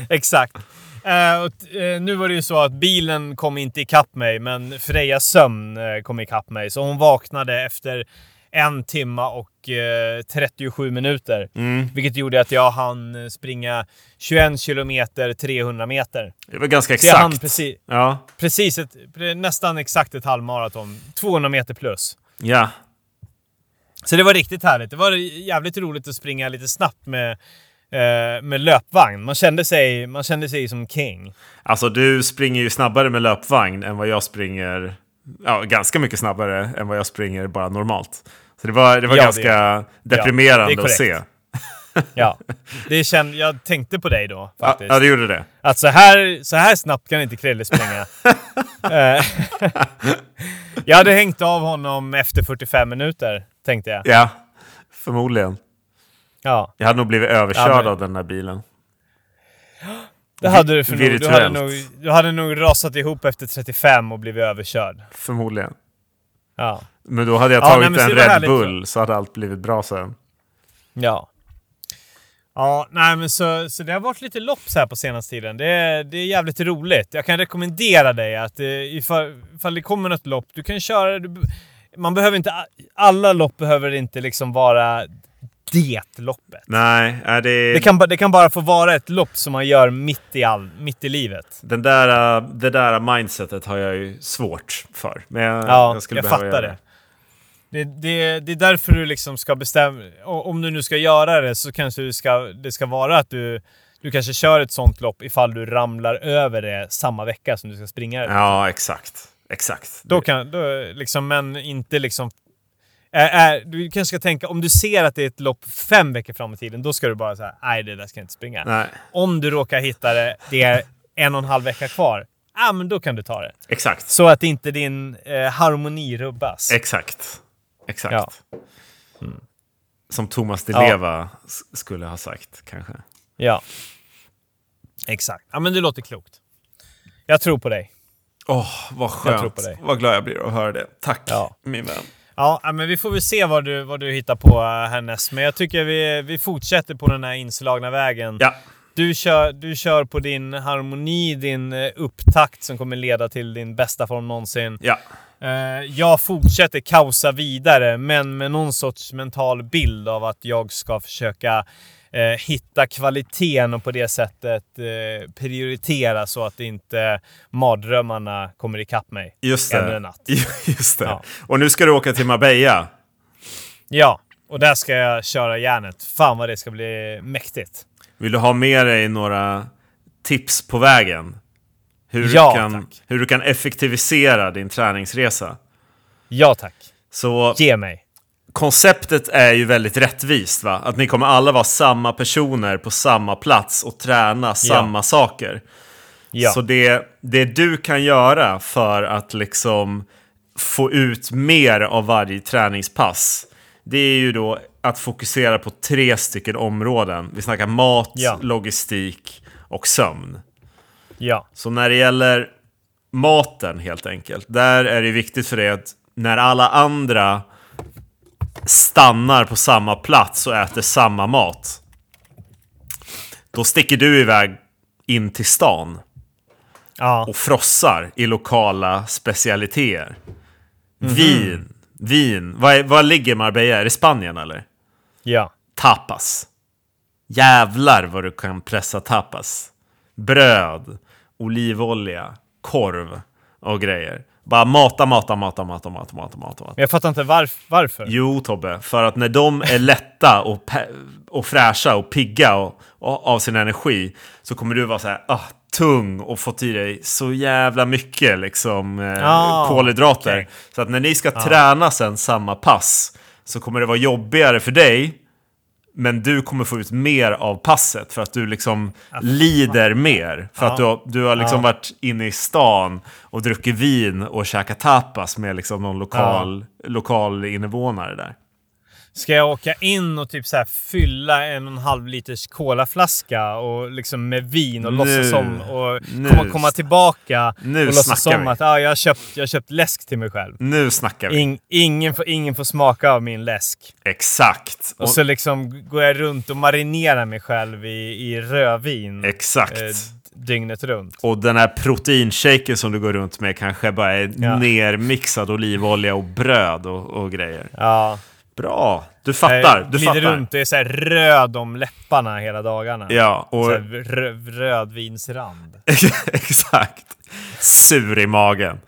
Exakt. Och, t- eh, nu var det ju så att bilen kom inte ikapp mig, men Frejas sömn eh, kom ikapp mig. Så hon vaknade efter en timma och eh, 37 minuter. Mm. Vilket gjorde att jag hann springa 21 kilometer 300 meter. Det var ganska Så jag hann exakt. precis, Ja. precis ett, nästan exakt ett halvmaraton. 200 meter plus. ja. Så det var riktigt härligt. Det var jävligt roligt att springa lite snabbt med, med löpvagn. Man kände, sig, man kände sig som king. Alltså du springer ju snabbare med löpvagn än vad jag springer. Ja, ganska mycket snabbare än vad jag springer bara normalt. Så det var, det var Ja, det- ganska deprimerande det är att se. Ja. Det kände, jag tänkte på dig då Ja, faktiskt. ja, det gjorde det. Att så här, så här snabbt kan inte Krille springa. Eh, jag hade hängt av honom efter 45 minuter, tänkte jag. Ja, förmodligen. Ja, Jag hade nog blivit överkörd Ja, men- av den där bilen. det hade du för nog. Du hade, nog, du hade nog rasat ihop efter 35 och blivit överkörd. Förmodligen. Ja. Men då hade jag Ja, tagit nej, men så en Red. Bull så hade allt blivit bra sen. Ja. Ja, nej men så, så det har varit lite lopp så här på senaste tiden. Det är, det är jävligt roligt. Jag kan rekommendera dig att eh, ifall, ifall det kommer något lopp, du kan köra... Du, man behöver inte... Alla lopp behöver inte liksom vara det loppet. Nej, det, Det kan, det kan bara få vara ett lopp som man gör mitt i, all, mitt i livet. Den där, uh, det där mindsetet har jag ju svårt för. Men jag, Ja, jag, skulle jag fattar det. Det, det. det är därför du liksom ska bestämma... Om du nu ska göra det så kanske du ska, det ska vara att du, du kanske kör ett sånt lopp ifall du ramlar över det samma vecka som du ska springa det. Ja, exakt. Exakt. Då kan, då liksom, men inte liksom... Är, du kanske ska tänka, om du ser att det är ett lopp fem veckor fram i tiden, då ska du bara säga nej det där ska jag inte springa. Nej, Om du råkar hitta det, det är en och en halv vecka kvar, ja men då kan du ta det. exakt. Så att inte din eh, harmoni rubbas. Exakt. Exakt. Ja. Som Thomas Di Ja. Leva s- skulle ha sagt, kanske. Ja. Exakt. Ja, men det låter klokt. Jag tror på dig. Åh, vad Jag tror på skönt. dig. Vad glad jag blir att höra det. Tack, Ja. min vän. Ja, men vi får väl se vad du, vad du hittar på eh, härnäst. Men jag tycker vi, vi fortsätter på den här inslagna vägen. Ja, Du, kör, du kör på din harmoni, din eh, upptakt som kommer leda till din bästa form någonsin. ja. Eh, jag fortsätter kaosa vidare, men med någon sorts mental bild av att jag ska försöka eh, hitta kvaliteten och på det sättet eh, prioritera så att inte mardrömmarna kommer ikapp mig. Just Ännu det. en natt. Just det. Ja. Och nu ska du åka till Marbella. Ja, och där ska jag köra järnet. Fan vad det ska bli mäktigt. Vill du ha med dig några tips på vägen? Hur, Ja, du, kan, tack. hur du kan effektivisera din träningsresa. Ja tack. Så Ge mig. Konceptet är ju väldigt rättvist va? Att ni kommer alla vara samma personer på samma plats och träna samma saker. Ja. Så det, det du kan göra för att liksom få ut mer av varje träningspass det är ju då att fokusera på tre stycken områden. Vi snackar mat, Ja. logistik och sömn. Ja. Så när det gäller maten helt enkelt, där är det viktigt för dig att när alla andra stannar på samma plats och äter samma mat, då sticker du iväg in till stan Ja. och frossar i lokala specialiteter. Vin, vin. Vad, är, vad ligger Marbella? Är det Spanien eller? Ja. Tapas. Jävlar vad du kan pressa tapas. Bröd, olivolja, korv och grejer. Bara mata, mata, mata, mata, mata, mata, mata. Men jag fattar inte varf- varför. Jo Tobbe, för att när de är lätta och, och fräscha och pigga och, och, av sin energi så kommer du vara så här ah, tung och fått i dig så jävla mycket liksom eh, Ah, kolhydrater. okej. Så att när ni ska träna sen samma pass så kommer det vara jobbigare för dig men du kommer få ut mer av passet för att du liksom lider mer. För att du har, du har liksom varit inne i stan och druckit vin och käkat tapas med liksom någon lokal, lokal invånare där. Ska jag åka in och typ så här fylla en och en halv liters colaflaska och liksom med vin och Nu. låtsas som och Nu. komma, komma tillbaka Nu och låtsas som vi. att ah, jag har köpt, jag har köpt läsk till mig själv. Nu snackar vi. In, ingen, får, ingen får smaka av min läsk. Exakt. Och Och, så liksom går jag runt och marinerar mig själv i, i rödvin exakt. eh, dygnet runt. Och den här proteinshaken som du går runt med kanske bara är Ja. nermixad olivolja och bröd och, och grejer. Ja. Bra, du fattar. Jag Du glider fattar. runt och är så här röd om läpparna hela dagarna. Ja, och rö, rödvinsrand. Exakt. Sur i magen.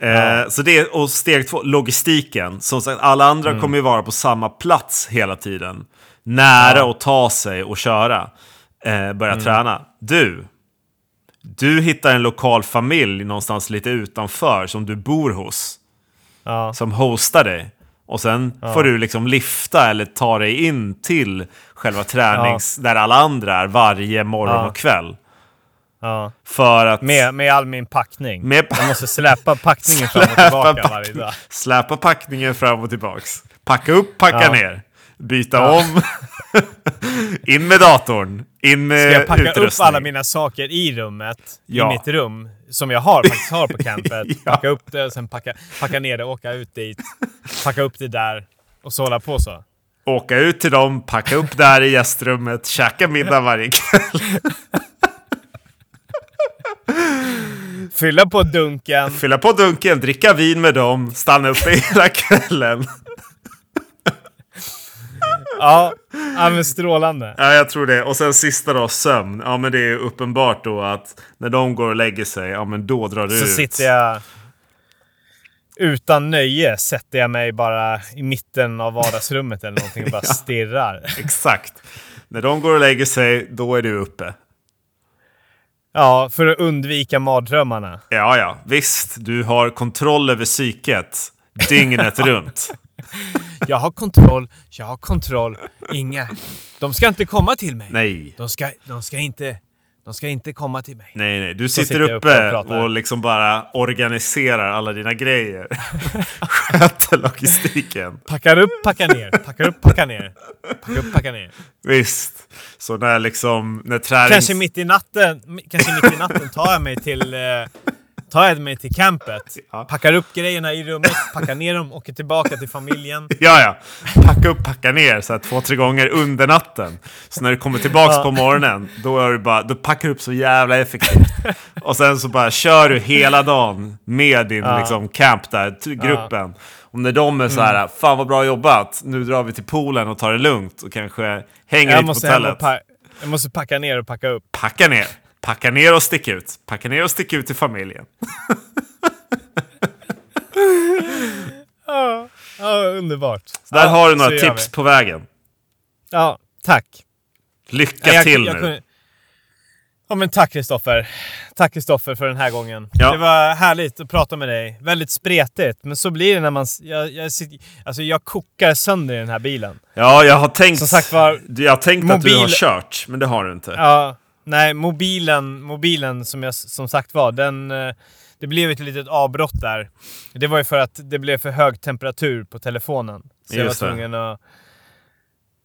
Eh, så det och steg två, logistiken. Som sagt, alla andra Mm. kommer ju vara på samma plats hela tiden. Nära att ta sig och köra. Eh, börja Mm. träna. Du, du hittar en lokal familj någonstans lite utanför som du bor hos. Ja. Som hostar dig. Och sen får du liksom lifta eller ta dig in till själva tränings... Där alla andra är varje morgon Ja. och kväll. Ja. För att... Med, med all min packning. Med- Jag måste släpa packningen fram och tillbaka pack- varje dag. Släpa packningen fram och tillbaks. Packa upp, packa Ja. ner. Byta om. in med datorn. In med Ska jag packa utrustning. upp alla mina saker i rummet, Ja. i mitt rum, som jag har, faktiskt har på campet. Ja. Packa upp det och sen packa, packa ner det, åka ut dit, packa upp det där och så hålla på så. Åka ut till dem, packa upp där i gästrummet, käka middag varje kväll. Fylla på dunken. Fylla på dunken, dricka vin med dem, stanna uppe hela kvällen. Ja, ja men strålande. Ja, jag tror det. Och sen sista då, sömn. Ja, men det är uppenbart då att när de går och lägger sig, ja men då drar du Så ut. sitter jag utan nöje, sätter jag mig bara i mitten av vardagsrummet eller någonting och bara stirrar. Exakt. När de går och lägger sig, då är du uppe. Ja, för att undvika mardrömmarna. Ja, ja, visst. Du har kontroll över psyket dygnet runt. Jag har kontroll, jag har kontroll. Inga. De ska inte komma till mig. Nej. De ska, de ska inte... De ska inte komma till mig. Nej, nej. Du sitter, sitter uppe och och, liksom bara organiserar alla dina grejer. Sköter logistiken. Packar upp, packar ner. Packar upp, packar ner. Packar upp, packar ner. Visst. Så när liksom, när tränings... Kanske mitt i natten, kanske mitt i natten tar jag mig till... Eh, tar jag mig till campet. Ja. Packar upp grejerna i rummet, packar ner dem, åker tillbaka till familjen. Ja, ja. Packa upp, packa ner så här två, tre gånger under natten. Så när du kommer tillbaks Ja. på morgonen, då, är du bara, då packar du upp så jävla effektivt. Och sen så bara kör du hela dagen med din Ja. liksom, camp där, gruppen. Och när de är så Mm. här, fan vad bra jobbat, nu drar vi till poolen och tar det lugnt och kanske hänger Jag lite på hotellet. jag måste packa ner och packa upp. Packa ner. Packa ner och stick ut. Packa ner och stick ut till familjen. Ja, ja underbart. Så där ja, har du några tips på vägen. Ja, tack. Lycka jag, till jag nu. kunde- Ja men tack Kristoffer. Tack Kristoffer för den här gången. Ja. Det var härligt att prata med dig. Väldigt spretigt, men så blir det när man... Jag, jag, sitter- alltså jag kokar sönder i den här bilen. Ja, jag har tänkt, Som sagt var, jag har tänkt att du mobil- har kört, men det har du inte. Ja, nej, mobilen, mobilen som jag som sagt var, den... eh, Det blev ett litet avbrott där. Det var ju för att det blev för hög temperatur på telefonen. Så jag Just var det. tvungen att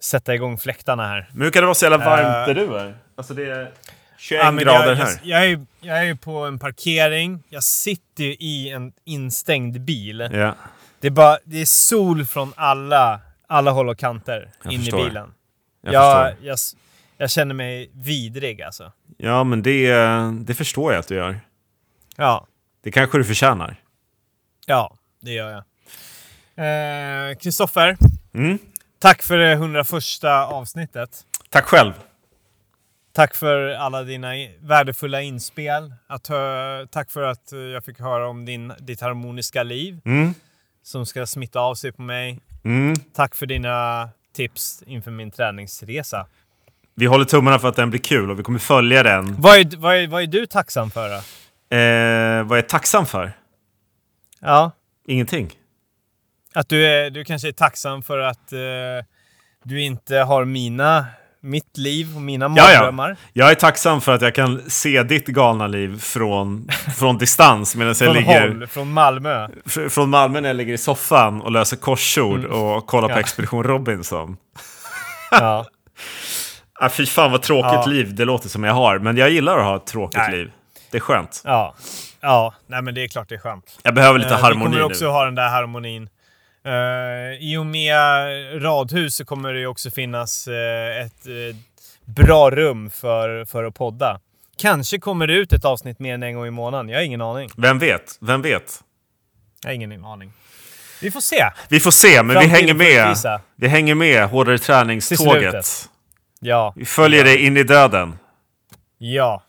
sätta igång fläktarna här. Men hur kan det vara så jävla varmt Eh, där du är? Alltså det är 21 Ja, grader jag, här. Jag, jag, är, jag är ju på en parkering. Jag sitter ju i en instängd bil. Ja, Det är, bara, det är sol från alla, alla håll och kanter Jag in förstår. i bilen. jag Jag, jag, jag känner mig vidrig alltså. Ja, men det, det förstår jag att du gör. Ja, Det kanske du förtjänar. ja det gör jag. Eh, Kristoffer, Mm. tack för det 101 avsnittet. Tack själv. Tack för alla dina värdefulla inspel. Att, tack för att eh, jag fick höra om din, ditt harmoniska liv Mm. som ska smitta av sig på mig. Mm. Tack för dina tips inför min träningsresa. Vi håller tummarna för att den blir kul och vi kommer följa den. Vad är, vad är, vad är du tacksam för då? Eh, vad är jag tacksam för? Ja, Ingenting. att du, är, du kanske är tacksam för att eh, du inte har mina, mitt liv och mina Ja, ja. mardrömmar. Jag är tacksam för att jag kan se ditt galna liv från, från distans medan jag Från ligger håll, från Malmö. fr- från Malmö när jag ligger i soffan och löser korsord och kollar på Mm. Ja. Expedition Robinson. Ja. Ah, fy fan vad tråkigt Ja. liv det låter som jag har, men jag gillar att ha ett tråkigt Nej. liv. Det är skönt. ja. Ja, nej men det är klart det är skönt. Jag behöver lite Eh, harmoni Vi kommer nu. också ha den där harmonin. Uh, I och med radhus så kommer det också finnas eh, ett eh, bra rum för, för att podda. Kanske kommer det ut ett avsnitt mer än en gång i månaden. Jag har ingen aning. Vem vet? Vem vet? Jag har ingen aning. Vi får se. Vi får se, men vi Framtiden hänger får med. Vi hänger med hårdare träningståget. Ja. Vi följer dig in i döden. Ja.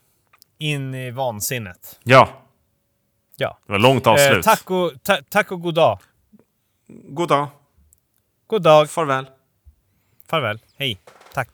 In i vansinnet. Ja, Ja. det var långt Eh, avslut. tack, och, ta, tack och god dag. God dag. God dag. Farväl. Farväl. Hej. Tack.